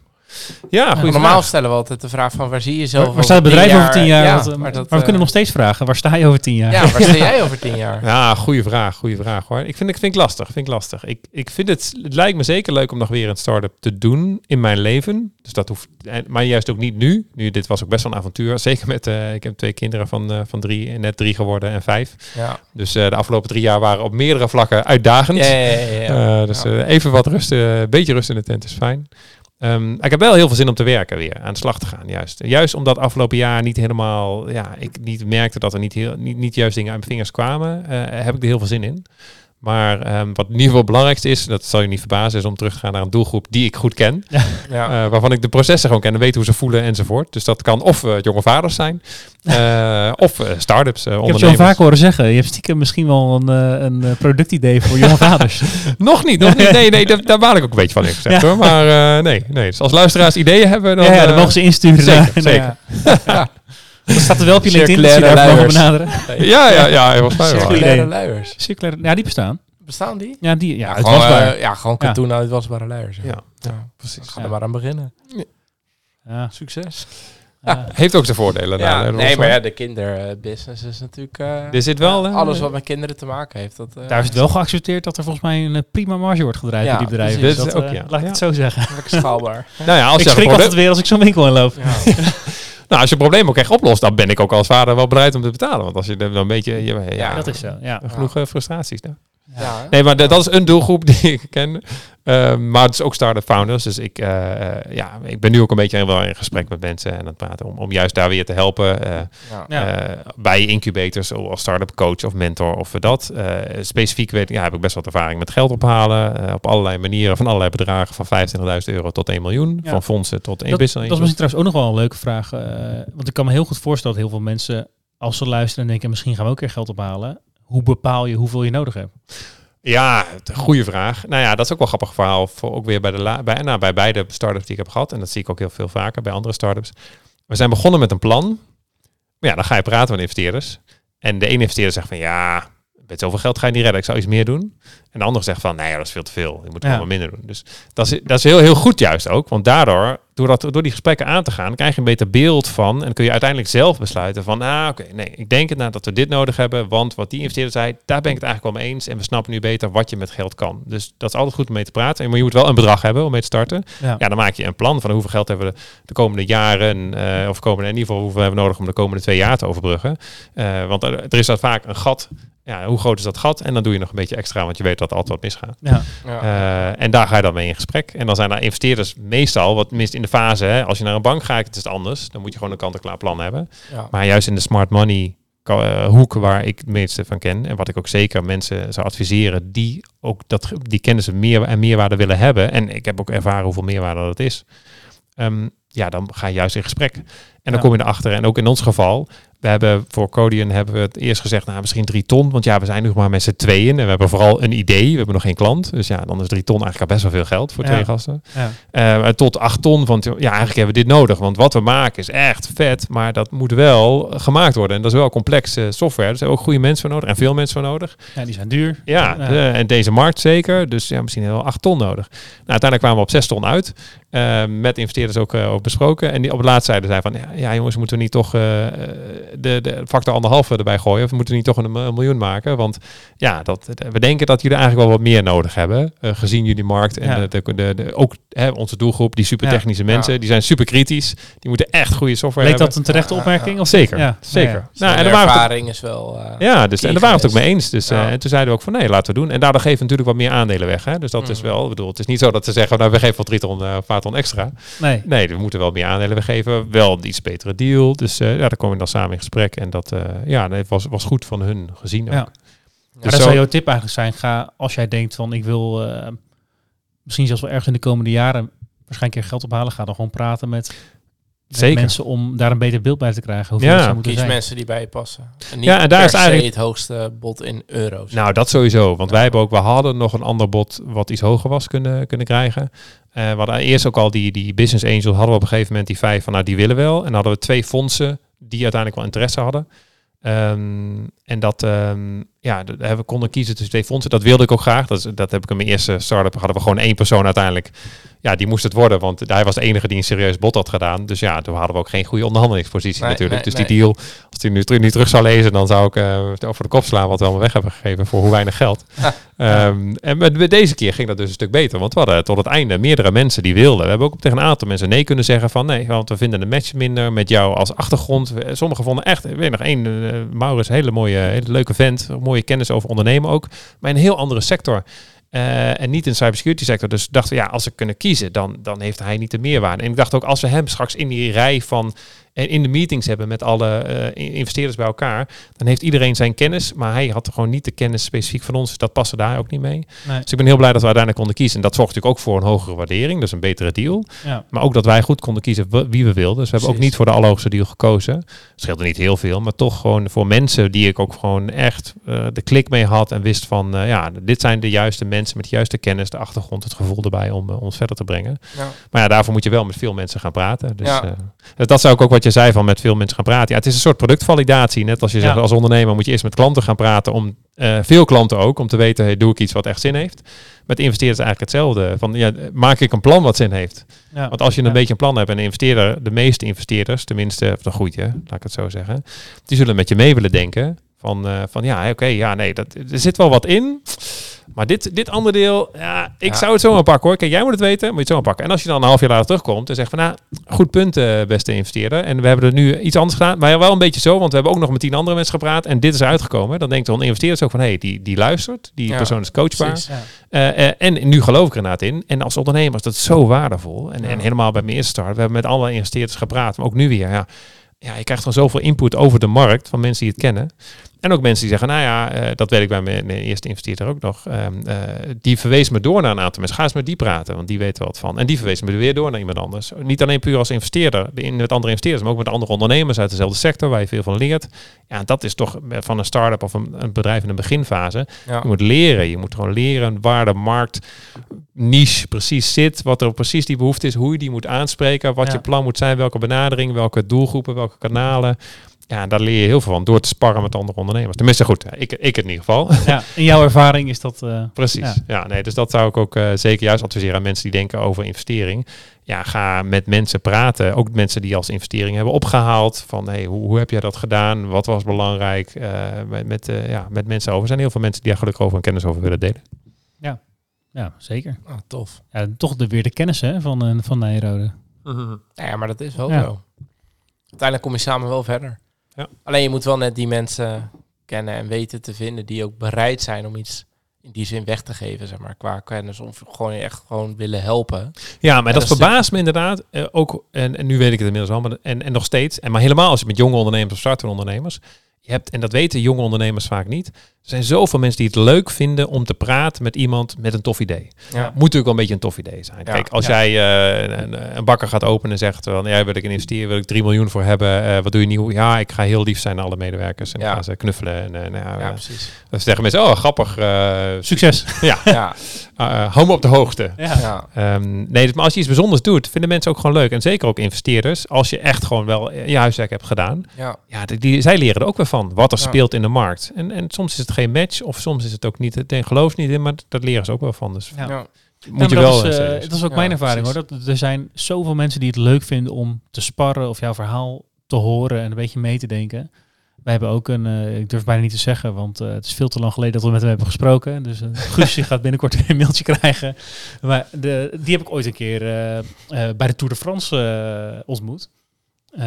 C: Ja,
A: Normaal
C: vraag.
A: stellen we altijd de vraag van waar zie je jezelf
B: Waar, waar staat het
A: over
B: bedrijf over tien jaar?
A: Ja,
B: Wat, eh,
A: maar,
B: maar,
A: dat,
B: we kunnen
A: eh,
B: nog steeds vragen, waar sta je over tien jaar?
A: Ja, waar sta jij over tien jaar?
C: Ja, goede vraag, goede vraag hoor. Ik vind, ik vind het lastig, vind ik lastig. Ik, ik vind het, het lijkt me zeker leuk om nog weer een start-up te doen in mijn leven. Dus dat hoeft, en- maar juist ook niet nu. Nu, dit was ook best wel een avontuur. Zeker met, eh, ik heb twee kinderen van, eh, van drie, net drie geworden en vijf.
A: Ja.
C: Dus eh, de afgelopen drie jaar waren op meerdere vlakken uitdagend.
A: Ja, ja, ja, ja.
C: Eh, dus
A: Ja.
C: eh, even wat rust, eh, een beetje rust in de tent is fijn. Ehm, ik heb wel heel veel zin om te werken weer, aan de slag te gaan juist. Juist omdat afgelopen jaar niet helemaal, ja, ik niet merkte dat er niet, heel, niet, niet juist dingen uit mijn vingers kwamen, eh, heb ik er heel veel zin in. Maar ehm, wat in ieder geval het belangrijkste is, dat zal je niet verbazen, is om terug te gaan naar een doelgroep die ik goed ken.
A: ja.
C: eh, waarvan ik de processen gewoon ken en weet hoe ze voelen enzovoort. Dus dat kan of eh, jonge vaders zijn, eh, of eh, start-ups, eh,
B: Ik heb je al
C: ondernemers.
B: vaak horen zeggen, je hebt stiekem misschien wel een, een productidee voor jonge vaders.
C: Nog niet, nog niet. Nee, nee, daar, daar baal ik ook een beetje van, eerlijk gezegd
B: Ja.
C: hoor. Maar eh, nee, nee. Dus als luisteraars ideeën hebben, dan...
B: ja, ja, dan mogen ze insturen.
C: zeker.
B: Dat staat er wel op je LinkedIn, dat mogen
A: luiers.
B: benaderen.
C: Ja, ja, ja. Volgens mij wel.
B: Circulaire-
A: luiers.
B: Circulaire, ja, die bestaan.
A: Bestaan die?
B: Ja, die, ja, het
A: gewoon,
B: was waar.
A: eh, ja, gewoon
B: Ja.
A: katoen uitwasbare luiers.
C: Ja,
A: Ja.
C: precies.
A: Ga
B: Ja.
A: er maar aan beginnen.
B: Ja.
A: Succes.
B: Ja.
C: Heeft ook zijn voordelen.
A: Ja,
C: nou,
A: nee, maar ja, de kinderbusiness is natuurlijk... eh,
C: Er zit wel... eh,
A: alles wat met kinderen te maken heeft. Dat, eh,
B: Daar is het wel geaccepteerd dat er volgens mij een prima marge wordt gedraaid
A: Ja,
B: in die bedrijven. Dus
C: Dit
B: dat,
C: is ook,
B: eh,
C: ja.
B: Laat ik
C: Ja.
B: het zo zeggen.
A: lekker schaalbaar.
C: Nou ja, als
B: ik schrik altijd weer als ik zo'n winkel inloop.
C: Nou, als je een probleem ook echt oplost, dan ben ik ook als vader wel bereid om te betalen. Want als je dan een beetje... Je, ja,
A: Ja,
B: dat is zo. Ja.
C: Genoeg eh, frustraties daar.
A: Ja?
C: Nee, maar dat dat is een doelgroep die ik ken. Ehm, maar het is ook start-up founders. Dus ik, eh, eh, ja, ik ben nu ook een beetje wel in gesprek met mensen en aan het praten om, om juist daar weer te helpen. eh,
A: ja.
C: Eh, bij incubators of als start-up coach of mentor of dat. Eh, specifiek weet, ik- ja, heb ik best wat ervaring met geld ophalen. eh, op allerlei manieren, van allerlei bedragen. Van 25.000 euro tot 1 miljoen.
B: Ja.
C: Van fondsen tot één
B: Dat,
C: business.
B: dat is misschien trouwens ook nog wel een leuke vraag. eh, want ik kan me heel goed voorstellen dat heel veel mensen, als ze luisteren en denken, misschien gaan we ook keer geld ophalen. Hoe bepaal je hoeveel je nodig hebt?
C: Ja, goede vraag. Nou ja, dat is ook wel een grappig verhaal. Voor ook weer bij, de bij, nou, bij beide start-ups die ik heb gehad. En dat zie ik ook heel veel vaker bij andere start-ups. We zijn begonnen met een plan. Maar ja, dan ga je praten met investeerders. En de ene investeerder zegt van ja, met zoveel geld ga je niet redden. Ik zou iets meer doen. En de andere zegt van nee, dat is veel te veel. Je moet
B: Ja.
C: gewoon wat minder doen. Dus dat is, dat is heel, heel goed juist ook. Want daardoor, door, dat, door die gesprekken aan te gaan, krijg je een beter beeld van. En kun je uiteindelijk zelf besluiten van ah, oké, nee, ik denk het nou dat we dit nodig hebben. Want wat die investeerder zei, daar ben ik het eigenlijk wel mee eens. En we snappen nu beter wat je met geld kan. Dus dat is altijd goed om mee te praten. Maar je moet wel een bedrag hebben om mee te starten.
B: Ja.
C: Ja, dan maak je een plan van hoeveel geld hebben we de, de komende jaren, eh, of komende, in ieder geval hoeveel hebben we nodig om de komende twee jaar te overbruggen. Eh, want er, er is dat vaak een gat. Ja, hoe groot is dat gat? En dan doe je nog een beetje extra, want je weet dat er altijd wat misgaat.
B: Ja.
A: Ja.
C: Eh, en daar ga je dan mee in gesprek. En dan zijn er investeerders meestal, wat minst in de fase, hè, als je naar een bank gaat, het is het anders. Dan moet je gewoon een kant-en-klaar plan hebben.
A: ja.
C: Maar juist in de smart money eh, hoek waar ik het meeste van ken en wat ik ook zeker mensen zou adviseren die ook dat die kennis en meer en meerwaarde willen hebben en ik heb ook ervaren hoeveel meerwaarde dat is. Ehm, ja, dan ga je juist in gesprek. En dan
B: Ja.
C: kom je erachter. En ook in ons geval, we hebben voor Codian hebben we het eerst gezegd, nou misschien drie ton. Want ja, we zijn nu nog maar met z'n tweeën. En we hebben vooral een idee. We hebben nog geen klant. Dus ja, dan is drie ton eigenlijk al best wel veel geld voor
B: Ja.
C: twee gasten.
B: Ja.
C: Eh, tot 8 ton, want ja, eigenlijk hebben we dit nodig. Want wat we maken is echt vet, maar dat moet wel gemaakt worden. En dat is wel complexe software. Dus zijn ook goede mensen voor nodig en veel mensen voor nodig.
B: ja, die zijn duur.
C: Ja, eh, en deze markt zeker. Dus ja, misschien wel 8 ton nodig. Nou, uiteindelijk kwamen we op 6 ton uit. Eh, met investeerders ook, eh, ook besproken. En die op het laatste zeiden zij van, ja, ja jongens, moeten we niet toch eh, de, de factor anderhalf erbij gooien? Of moeten we niet toch een, een miljoen maken? Want ja, dat, we denken dat jullie eigenlijk wel wat meer nodig hebben. eh, gezien jullie markt en
B: Ja.
C: de, de, de, de- ook hè, onze doelgroep, die super technische
A: Ja.
C: mensen, die zijn super kritisch. Die moeten echt goede software
B: Leek
C: hebben.
B: dat een terechte opmerking?
A: ja.
B: Of
C: Zeker,
B: Ja.
C: zeker.
B: Ja, ja.
C: Nou, en
A: de ervaring is wel... eh,
C: ja, dus en daar waren we het ook mee eens. Dus,
A: Ja.
C: eh, en toen zeiden we ook van nee, laten we doen. En daardoor geven we natuurlijk wat meer aandelen weg. Hè? Dus dat is
A: Mhm.
C: wel, ik bedoel, het is niet zo dat ze zeggen, nou we geven wel drie ton, uh, ton extra.
B: Nee.
C: Nee, we moeten wel meer aandelen geven. Wel een iets betere deal. Dus eh, ja, daar komen we dan samen in gesprek. En dat eh, ja, dat was, was goed van hun gezien ook.
B: Ja. Maar
C: Dus
B: dan
C: zo-
B: zou jouw tip eigenlijk zijn, ga als jij denkt van ik wil eh, misschien zelfs wel ergens in de komende jaren waarschijnlijk een keer geld ophalen, ga dan gewoon praten met
C: Zeker.
B: mensen om daar een beter beeld bij te krijgen. Hoeveel
C: Ja.
B: moeten
A: Kies
B: zijn.
A: mensen die bij je passen. En niet
C: Ja, en daar
A: per
C: is eigenlijk-
A: het hoogste bod in euro's.
C: Nou, dat sowieso. Want wij hebben ook, we hadden nog een ander bod wat iets hoger was kunnen, kunnen krijgen. Eh we hadden eerst ook al die, die business angels, hadden we op een gegeven moment die vijf van, nou die willen wel. En dan hadden we twee fondsen die uiteindelijk wel interesse hadden. Ehm, en dat, ehm, ja, we konden kiezen tussen twee fondsen. Dat wilde ik ook graag. Dat, dat heb ik in mijn eerste start-up. Hadden we gewoon één persoon uiteindelijk. Ja, die moest het worden. Want hij was de enige die een serieus bod had gedaan. Dus ja, toen hadden we ook geen goede onderhandelingspositie
A: Nee,
C: natuurlijk.
A: nee,
C: dus die
A: nee.
C: deal, als die nu, teru- nu terug zou lezen, dan zou ik eh, het over de kop slaan wat we allemaal weg hebben gegeven voor hoe weinig geld. Ehm, en met, met deze keer ging dat dus een stuk beter. Want we hadden tot het einde meerdere mensen die wilden. We hebben ook tegen een aantal mensen nee kunnen zeggen van nee, want we vinden de match minder met jou als achtergrond. Sommigen vonden echt, weet nog één, Maurits, hele mooie, hele leuke vent, mooie kennis over ondernemen ook, maar in een heel andere sector. Eh, en niet in de cybersecurity sector. Dus dachten we, ja, als we kunnen kiezen, dan, dan heeft hij niet de meerwaarde. En ik dacht ook, als we hem straks in die rij van en in de meetings hebben met alle eh, investeerders bij elkaar, dan heeft iedereen zijn kennis, maar hij had gewoon niet de kennis specifiek van ons, dus dat paste daar ook niet mee.
B: Nee.
C: Dus ik ben heel blij dat we uiteindelijk konden kiezen. En dat zorgt natuurlijk ook voor een hogere waardering, dus een betere deal.
B: Ja.
C: Maar ook dat wij goed konden kiezen wie we wilden. Dus we hebben ook niet voor de allerhoogste deal gekozen. Het scheelde niet heel veel, maar toch gewoon voor mensen die ik ook gewoon echt eh, de klik mee had en wist van, eh, ja, dit zijn de juiste mensen met de juiste kennis, de achtergrond, het gevoel erbij om ons verder te brengen.
A: Ja.
C: Maar ja, daarvoor moet je wel met veel mensen gaan praten. Dus
A: Ja.
C: eh, dus dat zou ik ook wat je zei van met veel mensen gaan praten. Ja, het is een soort productvalidatie. Net als je
B: Ja.
C: zegt als ondernemer moet je eerst met klanten gaan praten om eh, veel klanten ook om te weten hey, doe ik iets wat echt zin heeft. Met investeerders eigenlijk hetzelfde. Van ja, maak ik een plan wat zin heeft.
B: Ja.
C: Want als je een
B: Ja.
C: beetje een plan hebt en investeerder, de meeste investeerders, tenminste, of een goedje, laat ik het zo zeggen, die zullen met je mee willen denken. Van, eh, van ja, oké, ja, nee, dat, er zit wel wat in. Maar dit, dit andere deel, ja, ik
A: Ja.
C: zou het zomaar pakken hoor. Kijk, jij moet het weten, moet je het zomaar pakken. En als je dan een half jaar later terugkomt en zegt van, nou, goed punt, eh, beste investeerder. En we hebben er nu iets anders gedaan, maar wel een beetje zo, want we hebben ook nog met tien andere mensen gepraat en dit is uitgekomen. Dan denkt een investeerder ook van, hé, hey, die, die luistert, die
A: Ja,
C: persoon is coachbaar. Eh, eh, en nu geloof ik er inderdaad in. En als ondernemer is dat zo waardevol. En, en helemaal bij mijn eerste start. We hebben met alle investeerders gepraat. Maar ook nu weer. Ja, ja, je krijgt gewoon zoveel input over de markt van mensen die het kennen. En ook mensen die zeggen, nou ja, eh, dat weet ik bij mijn, eerste investeerder ook nog. ehm, eh, die verwees me door naar een aantal mensen. Ga eens met die praten, want die weet er wat van. En die verwees me weer door naar iemand anders. Niet alleen puur als investeerder, de- in- met andere investeerders, maar ook met andere ondernemers uit dezelfde sector waar je veel van leert. Ja, dat is toch van een start-up of een, een bedrijf in een beginfase.
A: Ja.
C: Je moet leren. Je moet gewoon leren waar de markt niche precies zit. Wat er precies die behoefte is. Hoe je die moet aanspreken. Wat
B: Ja.
C: je plan moet zijn. Welke benadering. Welke doelgroepen. Welke kanalen. Ja, daar leer je heel veel van. Door te sparren met andere ondernemers. Tenminste goed. Ik, ik in ieder geval.
B: Ja, in jouw ervaring is dat... eh,
C: Precies.
B: Ja.
C: Ja. nee, dus dat zou ik ook eh, zeker juist adviseren aan mensen die denken over investering. Ja, ga met mensen praten. Ook mensen die als investering hebben opgehaald. Van hey, hoe, hoe heb jij dat gedaan? Wat was belangrijk? Eh, met, met, eh, ja, met mensen over. Er zijn heel veel mensen die daar gelukkig over en kennis over willen delen.
B: ja, zeker.
A: Ah, tof.
B: Ja, toch de, weer de kennis hè, van, van Nijrode.
A: Nou ja, maar dat is wel
B: Ja.
A: zo. Uiteindelijk kom je samen wel verder.
C: Ja.
A: Alleen je moet wel net die mensen kennen en weten te vinden die ook bereid zijn om iets in die zin weg te geven, zeg maar, qua kennis. Of gewoon echt gewoon willen helpen.
C: Ja, maar dat verbaast me inderdaad. eh, ook, en, en nu weet ik het inmiddels al, maar, en, en nog steeds. En maar helemaal als je met jonge ondernemers of startende ondernemers. Je hebt, en dat weten jonge ondernemers vaak niet. Er zijn zoveel mensen die het leuk vinden om te praten met iemand met een tof idee.
A: Ja.
C: Moet natuurlijk wel een beetje een tof idee zijn.
A: Ja.
C: Kijk, als
B: Ja.
C: jij eh, een, een bakker gaat openen en zegt van ja, wil ik een investeren, wil ik 3 miljoen voor hebben. eh, wat doe je nieuw? Ja, ik ga heel lief zijn naar alle medewerkers en
A: Ja.
C: ik ga ze knuffelen. En, eh, nou, ja,
A: precies.
C: dan zeggen mensen, oh grappig.
B: Succes.
C: ja, Eh, hou me op de hoogte.
B: Ja.
A: ja.
C: Ehm, nee, maar als je iets bijzonders doet, vinden mensen ook gewoon leuk. En zeker ook investeerders. Als je echt gewoon wel je huiswerk hebt gedaan.
A: ja.
C: Ja, die, die- zij leren er ook weer van. Wat er
A: Ja.
C: speelt in de markt. En, en soms is het geen match. Of soms is het ook niet. Het geloof niet in. Maar dat leren ze ook wel van. Dus
B: Ja.
A: ja.
C: moet je wel...
B: dat,
C: eh,
B: is, eh, dat is ook
A: Ja,
B: mijn ervaring
A: precies.
B: hoor. Dat, er zijn zoveel mensen die het leuk vinden om te sparren of jouw verhaal te horen en een beetje mee te denken. Wij hebben ook een, eh, ik durf bijna niet te zeggen, want eh, het is veel te lang geleden dat we met hem hebben gesproken. Dus uh, Guusje gaat binnenkort een mailtje krijgen. Maar de, die heb ik ooit een keer eh, eh, bij de Tour de France eh, ontmoet. Eh,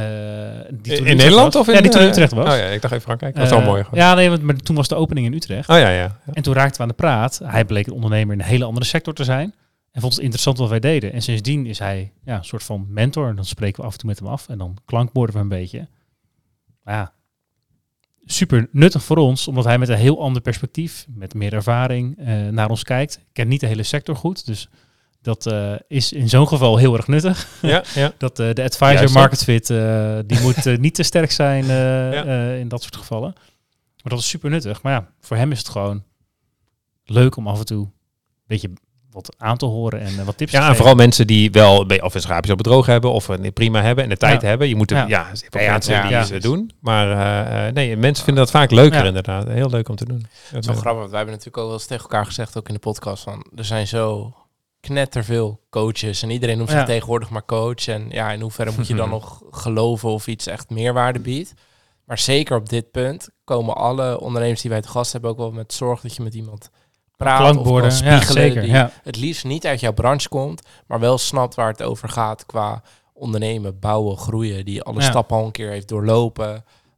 B: die
C: in Nederland
B: was.
C: of in...
B: Ja, die toen in
C: eh,
B: Utrecht was.
C: Oh ja, ik dacht even Frankrijk. Dat was
B: Eh,
C: wel mooi. gewoon.
B: Ja, nee, want, maar toen was de opening in Utrecht.
C: Oh ja, ja. ja.
B: En toen raakten we aan de praat. Hij bleek een ondernemer in een hele andere sector te zijn. En vond het interessant wat wij deden. En sindsdien is hij ja, een soort van mentor. En dan spreken we af en toe met hem af. En dan klankborden we een beetje. Maar ja, super nuttig voor ons. Omdat hij met een heel ander perspectief, met meer ervaring, eh, naar ons kijkt. Ik ken niet de hele sector goed. Dus dat eh, is in zo'n geval heel erg nuttig.
C: Ja, ja.
B: Dat eh, de advisor
C: Juist,
B: market fit, die moet niet te sterk zijn
C: Ja.
B: in dat soort gevallen. Maar dat is super nuttig. Maar ja, voor hem is het gewoon leuk om af en toe een beetje wat aan te horen en eh, wat tips te
C: Ja, en vooral mensen die wel bij- of een schaapje op bedroog hebben of een prima hebben en de tijd
B: Ja.
C: hebben. Je moet er,
B: Ja.
C: ja, ja, ja,
A: Ja,
C: mensen
A: ja,
C: die
A: ja.
C: ze doen. Maar eh, eh, nee, mensen vinden dat vaak leuker
B: Ja.
C: inderdaad. Heel leuk om te doen.
A: Het is wel grappig, want wij hebben natuurlijk ook wel eens tegen elkaar gezegd, ook in de podcast, van er zijn zo knetterveel coaches en iedereen noemt zich
B: Ja.
A: tegenwoordig maar coach. En ja, in hoeverre moet je dan nog geloven of iets echt meerwaarde biedt? Maar zeker op dit punt komen alle ondernemers die wij te gast hebben ook wel met zorg dat je met iemand praat of kan
B: Ja,
A: spiegelen
B: zeker.
A: die
B: Ja.
A: het liefst niet uit jouw branche komt, maar wel snapt waar het over gaat qua ondernemen, bouwen, groeien, die alle
B: Ja.
A: stappen al een keer heeft doorlopen.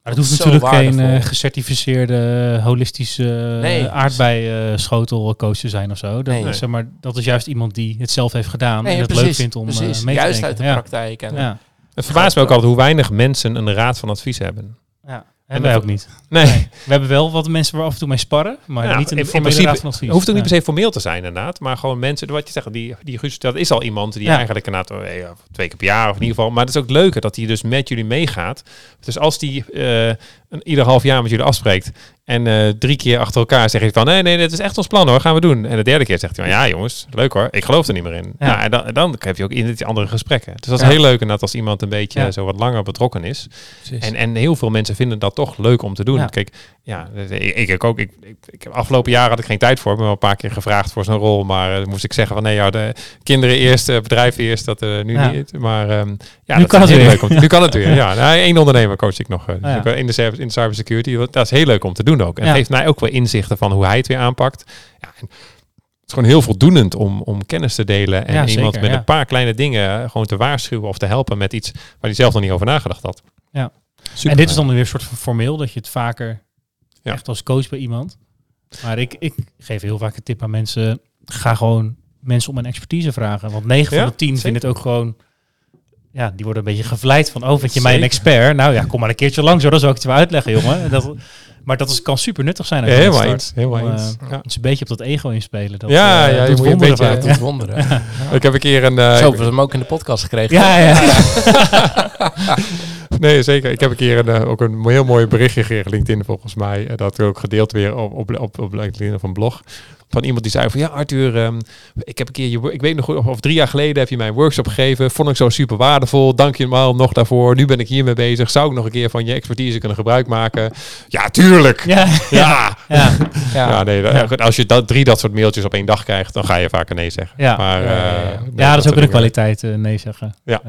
B: Maar het hoeft natuurlijk geen eh, gecertificeerde eh, holistische
A: Nee.
B: aardbei-schotelcoach te zijn of zo. Dat,
A: Nee.
B: is, zeg maar, dat is juist iemand die het zelf heeft gedaan
A: Nee,
B: en het
A: precies,
B: leuk vindt om mee te
A: Juist
B: denken.
A: uit de
B: ja.
A: praktijk. En
B: Ja.
C: Het verbaast me ook altijd hoe weinig mensen een raad van advies hebben.
B: ja. Hebben wij ook niet.
C: Nee,
B: We hebben wel wat mensen waar af en toe mee sparren, maar niet een
C: in- in
B: formele
C: principe
B: van advies.
C: Hoeft ook niet per se formeel te zijn inderdaad, maar gewoon mensen, wat je zegt, die, die dat is al iemand die
B: Ja.
C: eigenlijk inderdaad eh, twee keer per jaar of in ieder geval, maar het is ook leuker dat hij dus met jullie meegaat. Dus als die eh, een, ieder half jaar met jullie afspreekt en eh, drie keer achter elkaar zegt hij van nee, nee, dit is echt ons plan hoor, gaan we doen. En de derde keer zegt hij van ja jongens, leuk hoor, ik geloof er niet meer in.
B: Ja.
C: Ja. en dan, dan heb je ook in die andere gesprekken. Dus dat is
B: Ja.
C: heel leuk inderdaad als iemand een beetje
B: Ja.
C: zo wat langer betrokken is.
A: Precies.
C: En, en heel veel mensen vinden dat toch leuk om te doen. Kijk, ja, ik, ik, ik ook. Ik, ik, ik, afgelopen jaar had ik geen tijd voor. Ik ben wel een paar keer gevraagd voor zo'n rol. Maar eh, moest ik zeggen van nee, ja, de kinderen eerst, eh, bedrijf eerst. Dat eh, nu niet. Maar ehm, ja,
B: Nu
C: dat
B: kan het weer.
C: leuk om Nu kan het weer. Ja, nou, één ondernemer coach ik nog. eh, dus in de cyber- in cybersecurity. Dat is heel leuk om te doen ook. En
B: Ja.
C: geeft mij ook wel inzichten van hoe hij het weer aanpakt. Ja, en het is gewoon heel voldoenend om, om kennis te delen. En
B: Ja,
C: iemand
B: zeker,
C: met
B: ja.
C: een paar kleine dingen eh, gewoon te waarschuwen of te helpen met iets waar hij zelf nog niet over nagedacht had.
B: Ja.
C: Super
B: En dit is dan weer een soort van formeel, dat je het vaker
C: Ja.
B: echt als coach bij iemand. Maar ik, ik geef heel vaak een tip aan mensen. Ga gewoon mensen om een expertise vragen. Want 9
C: Ja,
B: van de 10
C: zeker.
B: vinden het ook gewoon... Ja, die worden een beetje gevleid van... Oh, vind je mij een expert? Nou ja, kom maar een keertje langs hoor. Dan zal ik het je wel uitleggen, jongen. En Dat, maar dat is, kan super nuttig zijn. als net
C: eens.
B: Om,
C: eens.
B: eh,
C: Ja.
B: Het is een beetje op dat ego inspelen. Dat,
C: Ja,
B: eh,
C: ja, je moet je een
B: wonderen
C: beetje-.
A: Ja, tot wonderen.
C: Ik heb een keer een... eh,
A: Zo, we hem ook in de podcast gekregen.
B: Ja, ja.
C: nee, zeker. Ik heb een keer een, eh, ook een heel mooi berichtje gekregen, LinkedIn volgens mij. eh, dat ook gedeeld weer op, op, op, op LinkedIn of een blog. Van iemand die zei van ja, Arthur, ehm, ik heb een keer je, ik weet nog goed, of, of drie jaar geleden heb je mijn workshop gegeven. Vond ik zo super waardevol. Dank je wel nog daarvoor. Nu ben ik hiermee bezig. Zou ik nog een keer van je expertise kunnen gebruik maken? Ja, tuurlijk.
B: Ja,
C: Ja.
B: ja.
C: Ja,
A: Ja.
C: nee, dat-
B: Ja.
C: goed, als je dat, drie dat soort mailtjes op één dag krijgt, dan ga je vaker nee zeggen.
B: Ja.
C: Maar,
A: Ja, ja, ja.
C: eh,
A: Ja,
C: nee,
B: ja, dat is ook een kwaliteit, eh, nee zeggen.
C: Ja.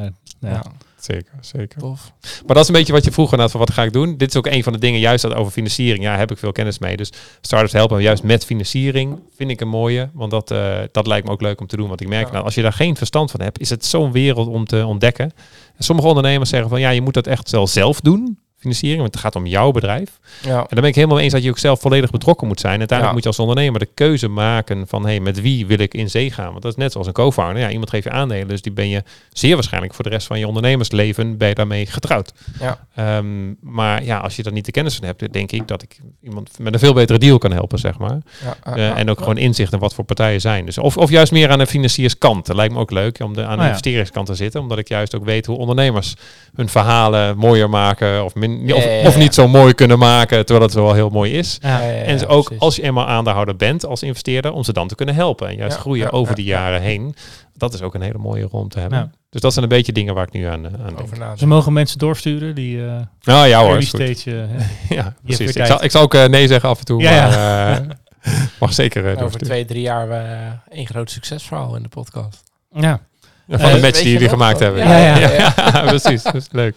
C: Zeker, zeker.
A: tof.
C: Maar dat is een beetje wat je vroeg had van wat ga ik doen. Dit is ook een van de dingen, juist dat over financiering. Ja, heb ik veel kennis mee. Dus startups helpen juist met financiering. Vind ik een mooie. Want dat, eh, dat lijkt me ook leuk om te doen. Want ik merk,
A: Ja.
C: nou, als je daar geen verstand van hebt, is het zo'n wereld om te ontdekken. En sommige ondernemers zeggen van ja, je moet dat echt wel zelf doen. Financiering, want het gaat om jouw bedrijf.
A: Ja.
C: En dan ben ik helemaal eens dat je ook zelf volledig betrokken moet zijn. En uiteindelijk
A: Ja.
C: moet je als ondernemer de keuze maken van hey, met wie wil ik in zee gaan. Want dat is net zoals een co-founder. Ja, iemand geeft je aandelen, dus die ben je zeer waarschijnlijk voor de rest van je ondernemersleven ben je daarmee getrouwd.
A: Ja.
C: Ehm, maar ja, als je daar niet de kennis van hebt, denk ik dat ik iemand met een veel betere deal kan helpen, zeg maar.
A: Ja,
C: Eh, en ook gewoon inzicht in wat voor partijen zijn. Dus of, of juist meer aan de financierskant. Dat lijkt me ook leuk om de, aan de
B: Oh ja.
C: investeringskant te zitten. Omdat ik juist ook weet hoe ondernemers hun verhalen mooier maken. Of, min,
A: Ja,
C: of,
A: ja, ja,
C: of niet zo mooi kunnen maken, terwijl het wel heel mooi is.
B: Ja.
A: Ja, ja, ja,
C: en ze ook
A: precies.
C: als je eenmaal aandeelhouder bent als investeerder, om ze dan te kunnen helpen. En juist
A: Ja,
C: groeien
A: ja,
C: over
A: ja,
C: die
A: ja.
C: jaren heen. Dat is ook een hele mooie rol om te hebben.
B: Ja.
C: Dus dat zijn een beetje dingen waar ik nu aan, eh, aan denk.
B: Ze mogen mensen doorsturen die eh
C: Nou ja hoor,
B: early
C: is goed.
B: stage... eh,
C: Ja, precies. Ik zal, ik zal ook nee zeggen af en toe,
B: Ja,
C: maar
B: ja.
C: eh, mag zeker
A: Over twee, drie jaar uh, één groot succesverhaal in de podcast.
B: ja.
C: Van
B: Eh,
C: de match
A: weet
C: die jullie
A: nog?
C: gemaakt hebben.
B: Ja, ja,
A: ja.
C: precies. Dat is leuk.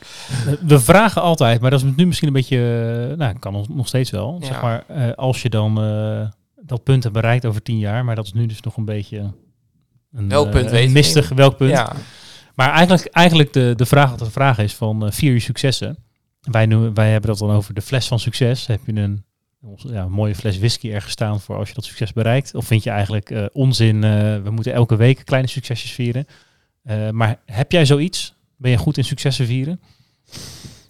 B: We vragen altijd, maar dat is nu misschien een beetje... eh, nou, kan ons nog steeds wel.
A: Ja.
B: Zeg maar, eh, als je dan eh, dat punt hebt bereikt over tien jaar, maar dat is nu dus nog een beetje... Een,
A: Welk
B: eh,
A: punt
B: een mistig welk punt.
A: Ja,
B: Maar eigenlijk, eigenlijk de, de vraag wat de vraag is van eh, vier je successen. Wij, noemen, wij hebben dat dan over de fles van succes. Heb je een, ons- ja, een mooie fles whisky ergens staan voor als je dat succes bereikt? Of vind je eigenlijk eh, onzin, eh, we moeten elke week kleine succesjes vieren? Eh, maar heb jij zoiets? Ben je goed in successen vieren?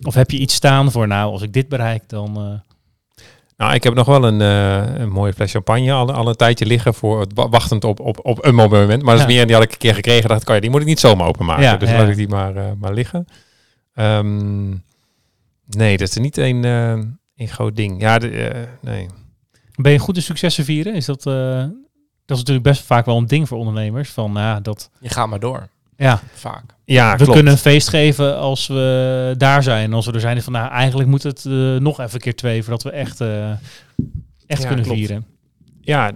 B: Of heb je iets staan voor, nou, als ik dit bereik, dan... eh,
C: Nou, ik heb nog wel een, eh, een mooie fles champagne al, al een tijdje liggen voor wachtend op, op, op een moment. Maar dat is
B: Ja.
C: meer, die had ik een keer gekregen. Dacht ik, oh ja, die moet ik niet zomaar openmaken.
B: Ja,
C: dus
B: ja,
C: laat
B: ja.
C: ik die maar, eh, maar liggen. Ehm, nee, dat is niet een, eh, een groot ding. Ja, de, eh, nee.
B: Ben je goed in successen vieren? Is dat, eh, dat is natuurlijk best vaak wel een ding voor ondernemers. Van, nou, dat,
A: Je gaat maar door,
B: ja,
A: vaak.
C: Ja,
B: we
C: klopt.
B: kunnen een feest geven als we daar zijn. Als we er zijn, van, nou, eigenlijk moet het eh, nog even keer twee voordat we echt, eh, echt
C: Ja,
B: kunnen
C: klopt.
B: vieren.
C: Ja,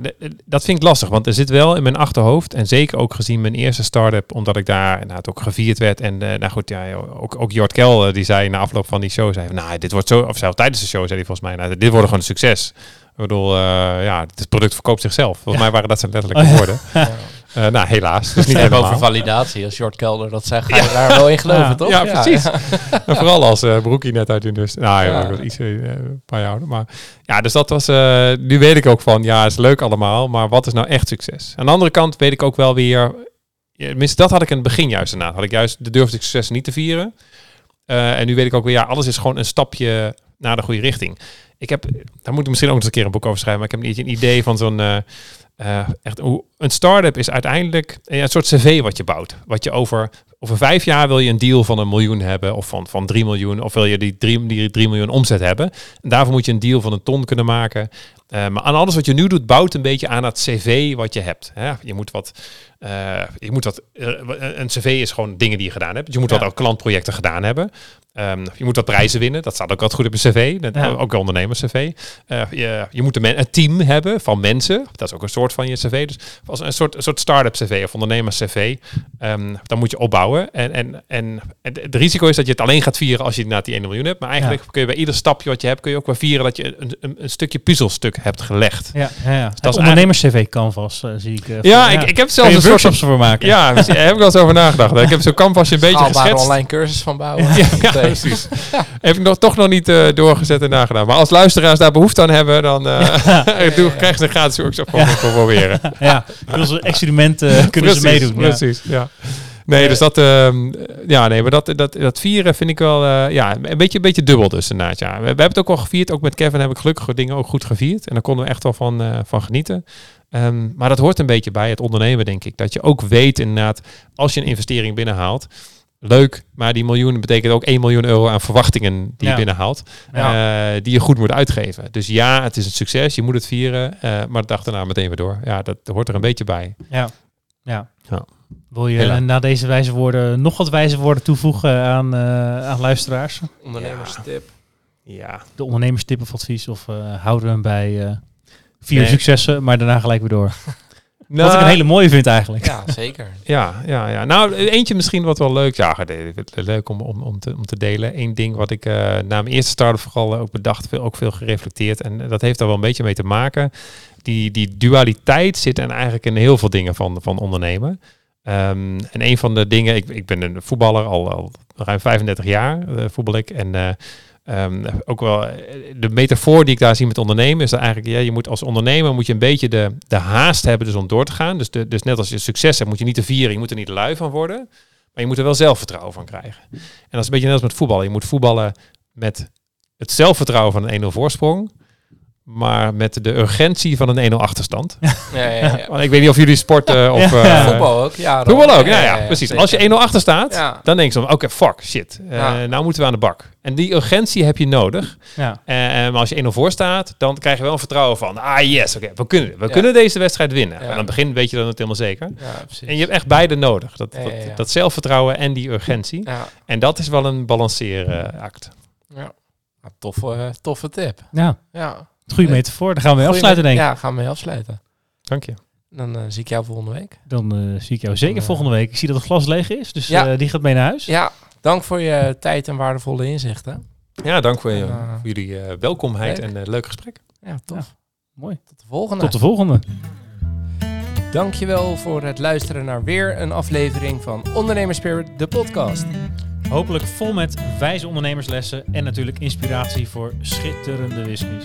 C: dat vind ik lastig, want er zit wel in mijn achterhoofd en zeker ook gezien mijn eerste start-up, omdat ik daar inderdaad ook gevierd werd en eh, nou goed, ja, ook, ook Jort Kel die zei na afloop van die show, zei, nou dit wordt zo, of zelfs tijdens de show zei hij volgens mij, nou dit wordt gewoon een succes. Ik bedoel, eh, ja, het product verkoopt zichzelf. Volgens
B: Ja.
C: mij waren dat zijn letterlijke
B: Oh, ja.
C: woorden.
A: Ja.
C: Eh, nou, helaas. Dus niet
A: Even
C: helemaal.
A: over validatie. Als Jort Kelder dat zegt, ga je daar wel in geloven,
B: Ja.
A: toch?
C: Ja, precies.
A: Ja.
C: En vooral als eh broekie net uit de industrie. Nou ja,
A: Ja.
C: ik was iets een paar jaar ouder. Maar ja, dus dat was. eh, nu weet ik ook van, ja, is leuk allemaal, maar wat is nou echt succes? Aan de andere kant weet ik ook wel weer. Tenminste, dat had ik in het begin juist inderdaad. Had ik juist de durfde ik succes niet te vieren. Eh, en nu weet ik ook weer, ja, alles is gewoon een stapje naar de goede richting. Ik heb, daar moet ik misschien ook eens een keer een boek over schrijven, maar ik heb een, een idee van zo'n. eh, eh, echt, hoe, een start-up is uiteindelijk eh, een soort cv wat je bouwt. Wat je over, over vijf jaar wil je een deal van een miljoen hebben of van, van drie miljoen. Of wil je die drie, die drie miljoen omzet hebben. En daarvoor moet je een deal van een ton kunnen maken. Eh, maar aan alles wat je nu doet, bouwt een beetje aan het cv wat je hebt. Hè? Je moet wat, eh, je moet wat, eh, een cv is gewoon dingen die je gedaan hebt. Dus je moet
B: Ja.
C: wat ook klantprojecten gedaan hebben. Ehm, je moet wat prijzen winnen. Dat staat ook altijd goed op een cv. Dat,
B: Ja.
C: Ook een ondernemers-cv. Je, je moet een, team hebben van mensen. Dat is ook een soort van je cv. Dus als een soort, een soort start-up cv of ondernemers-cv. Ehm, dan moet je opbouwen. En, en, en het het risico is dat je het alleen gaat vieren als je inderdaad die 1 miljoen hebt. Maar eigenlijk kun je bij ieder stapje wat je hebt, kun je ook wel vieren dat je een, een, een stukje puzzelstuk hebt gelegd.
B: Ja, ja, ja.
C: is
B: Dat is ondernemers-cv canvas, eh, zie ik. eh,
C: Ja, ik, ik heb zelfs een
B: workshops voor maken.
C: Ja, daar heb ik wel eens over nagedacht. Ik heb zo'n canvasje een beetje geschetst.
A: online cursus van bouwen.
C: Ja, precies. Heb ik nog, toch nog niet eh, doorgezet en nagedaan. Maar als luisteraars daar behoefte aan hebben, dan eh doe, krijgen ze een gratis workshop voor, voor proberen.
B: ja. Kunnen ze experimenten kunnen ze
C: Precies,
B: meedoen. Ja.
C: Precies, ja. Nee, dus dat, ehm, ja, nee, maar dat, dat, dat vieren vind ik wel, eh, ja, een beetje, een beetje dubbel dus inderdaad, ja. We, we hebben het ook al gevierd, ook met Kevin heb ik gelukkig dingen ook goed gevierd. En daar konden we echt wel van, eh, van genieten. Ehm, maar dat hoort een beetje bij het ondernemen, denk ik. Dat je ook weet inderdaad, als je een investering binnenhaalt, leuk, maar die miljoen betekent ook 1 miljoen euro aan verwachtingen die
B: Ja.
C: je binnenhaalt,
B: Ja.
C: eh, die je goed moet uitgeven. Dus ja, het is een succes, je moet het vieren, eh, maar de dag daarna meteen weer door. Ja, dat hoort er een beetje bij.
B: Ja. ja.
C: Ja.
B: Wil je
C: Hela.
B: na deze wijze woorden nog wat wijze woorden toevoegen aan, eh, aan luisteraars?
A: Ondernemerstip.
C: Ja,
B: De ondernemerstip of advies? Of eh, houden we hem bij eh, vier
C: Nee.
B: successen, maar daarna gelijk weer door?
C: Nou,
B: wat ik een hele mooie vind eigenlijk.
A: Ja, zeker.
C: Ja, ja, ja. Nou, eentje misschien wat wel leuk. Ja, leuk om, om, om, te, om te delen. Eén ding wat ik eh, na mijn eerste start vooral ook bedacht, veel, ook veel gereflecteerd. En dat heeft daar wel een beetje mee te maken. Die, die dualiteit zit en eigenlijk in heel veel dingen van, van ondernemen. Ehm, en een van de dingen, ik, ik ben een voetballer al, al ruim 35 jaar, eh, voetbal ik. En eh, ehm, ook wel eh, de metafoor die ik daar zie met ondernemen is dat eigenlijk, ja, je moet als ondernemer moet je een beetje de, de haast hebben dus om door te gaan. Dus, dus net als je succes hebt, moet je niet te vieren, je moet er niet lui van worden. Maar je moet er wel zelfvertrouwen van krijgen. En dat is een beetje net als met voetballen. Je moet voetballen met het zelfvertrouwen van een 1-0 voorsprong. Maar met de urgentie van een 1-0 achterstand.
A: Ja, ja, ja.
C: Want ik weet niet of jullie sporten of...
B: Ja.
C: eh,
A: Voetbal ook, ja.
C: Voetbal ook,
A: ja,
C: ja,
A: ja,
C: ja,
A: ja,
C: precies.
A: zeker.
C: Als je 1-0 achter staat,
A: Ja.
C: dan denk je van, oké, fuck, shit. Eh. Nou moeten we aan de bak. En die urgentie heb je nodig.
B: Ja.
C: Eh, maar als je 1-0 voor staat, dan krijg je wel een vertrouwen van, ah yes, oké, we kunnen, we
A: Ja.
C: kunnen deze wedstrijd winnen.
A: Ja.
C: En aan het begin weet je dat het helemaal zeker.
A: Ja, precies.
C: En je hebt echt beide nodig. Dat,
A: Ja,
C: dat,
A: ja, ja.
C: dat zelfvertrouwen en die urgentie.
A: Ja,
C: En dat is wel een balanceeract.
A: ja. Ja, toffe, toffe tip.
B: ja,
A: Ja.
B: Goede metafoor. Daar gaan we mee afsluiten, denk ik.
A: Ja, gaan we mee afsluiten.
C: Dank je.
A: Dan eh, zie ik jou volgende week.
B: Dan eh, zie ik jou zeker
A: Dan, eh,
B: volgende week. Ik zie dat het glas leeg is, dus
A: Ja.
B: eh, die gaat mee naar huis.
A: Ja, dank voor je tijd en waardevolle inzichten.
C: Ja, dank voor, je,
A: eh,
C: voor jullie eh, welkomheid
A: leuk.
C: en uh, leuk gesprek.
A: Ja, tof.
B: Mooi.
A: Tot de volgende.
B: Tot de volgende.
A: Dankjewel voor het luisteren naar weer een aflevering van Ondernemerspirit, de podcast.
B: Hopelijk vol met wijze ondernemerslessen en natuurlijk inspiratie voor schitterende whiskies.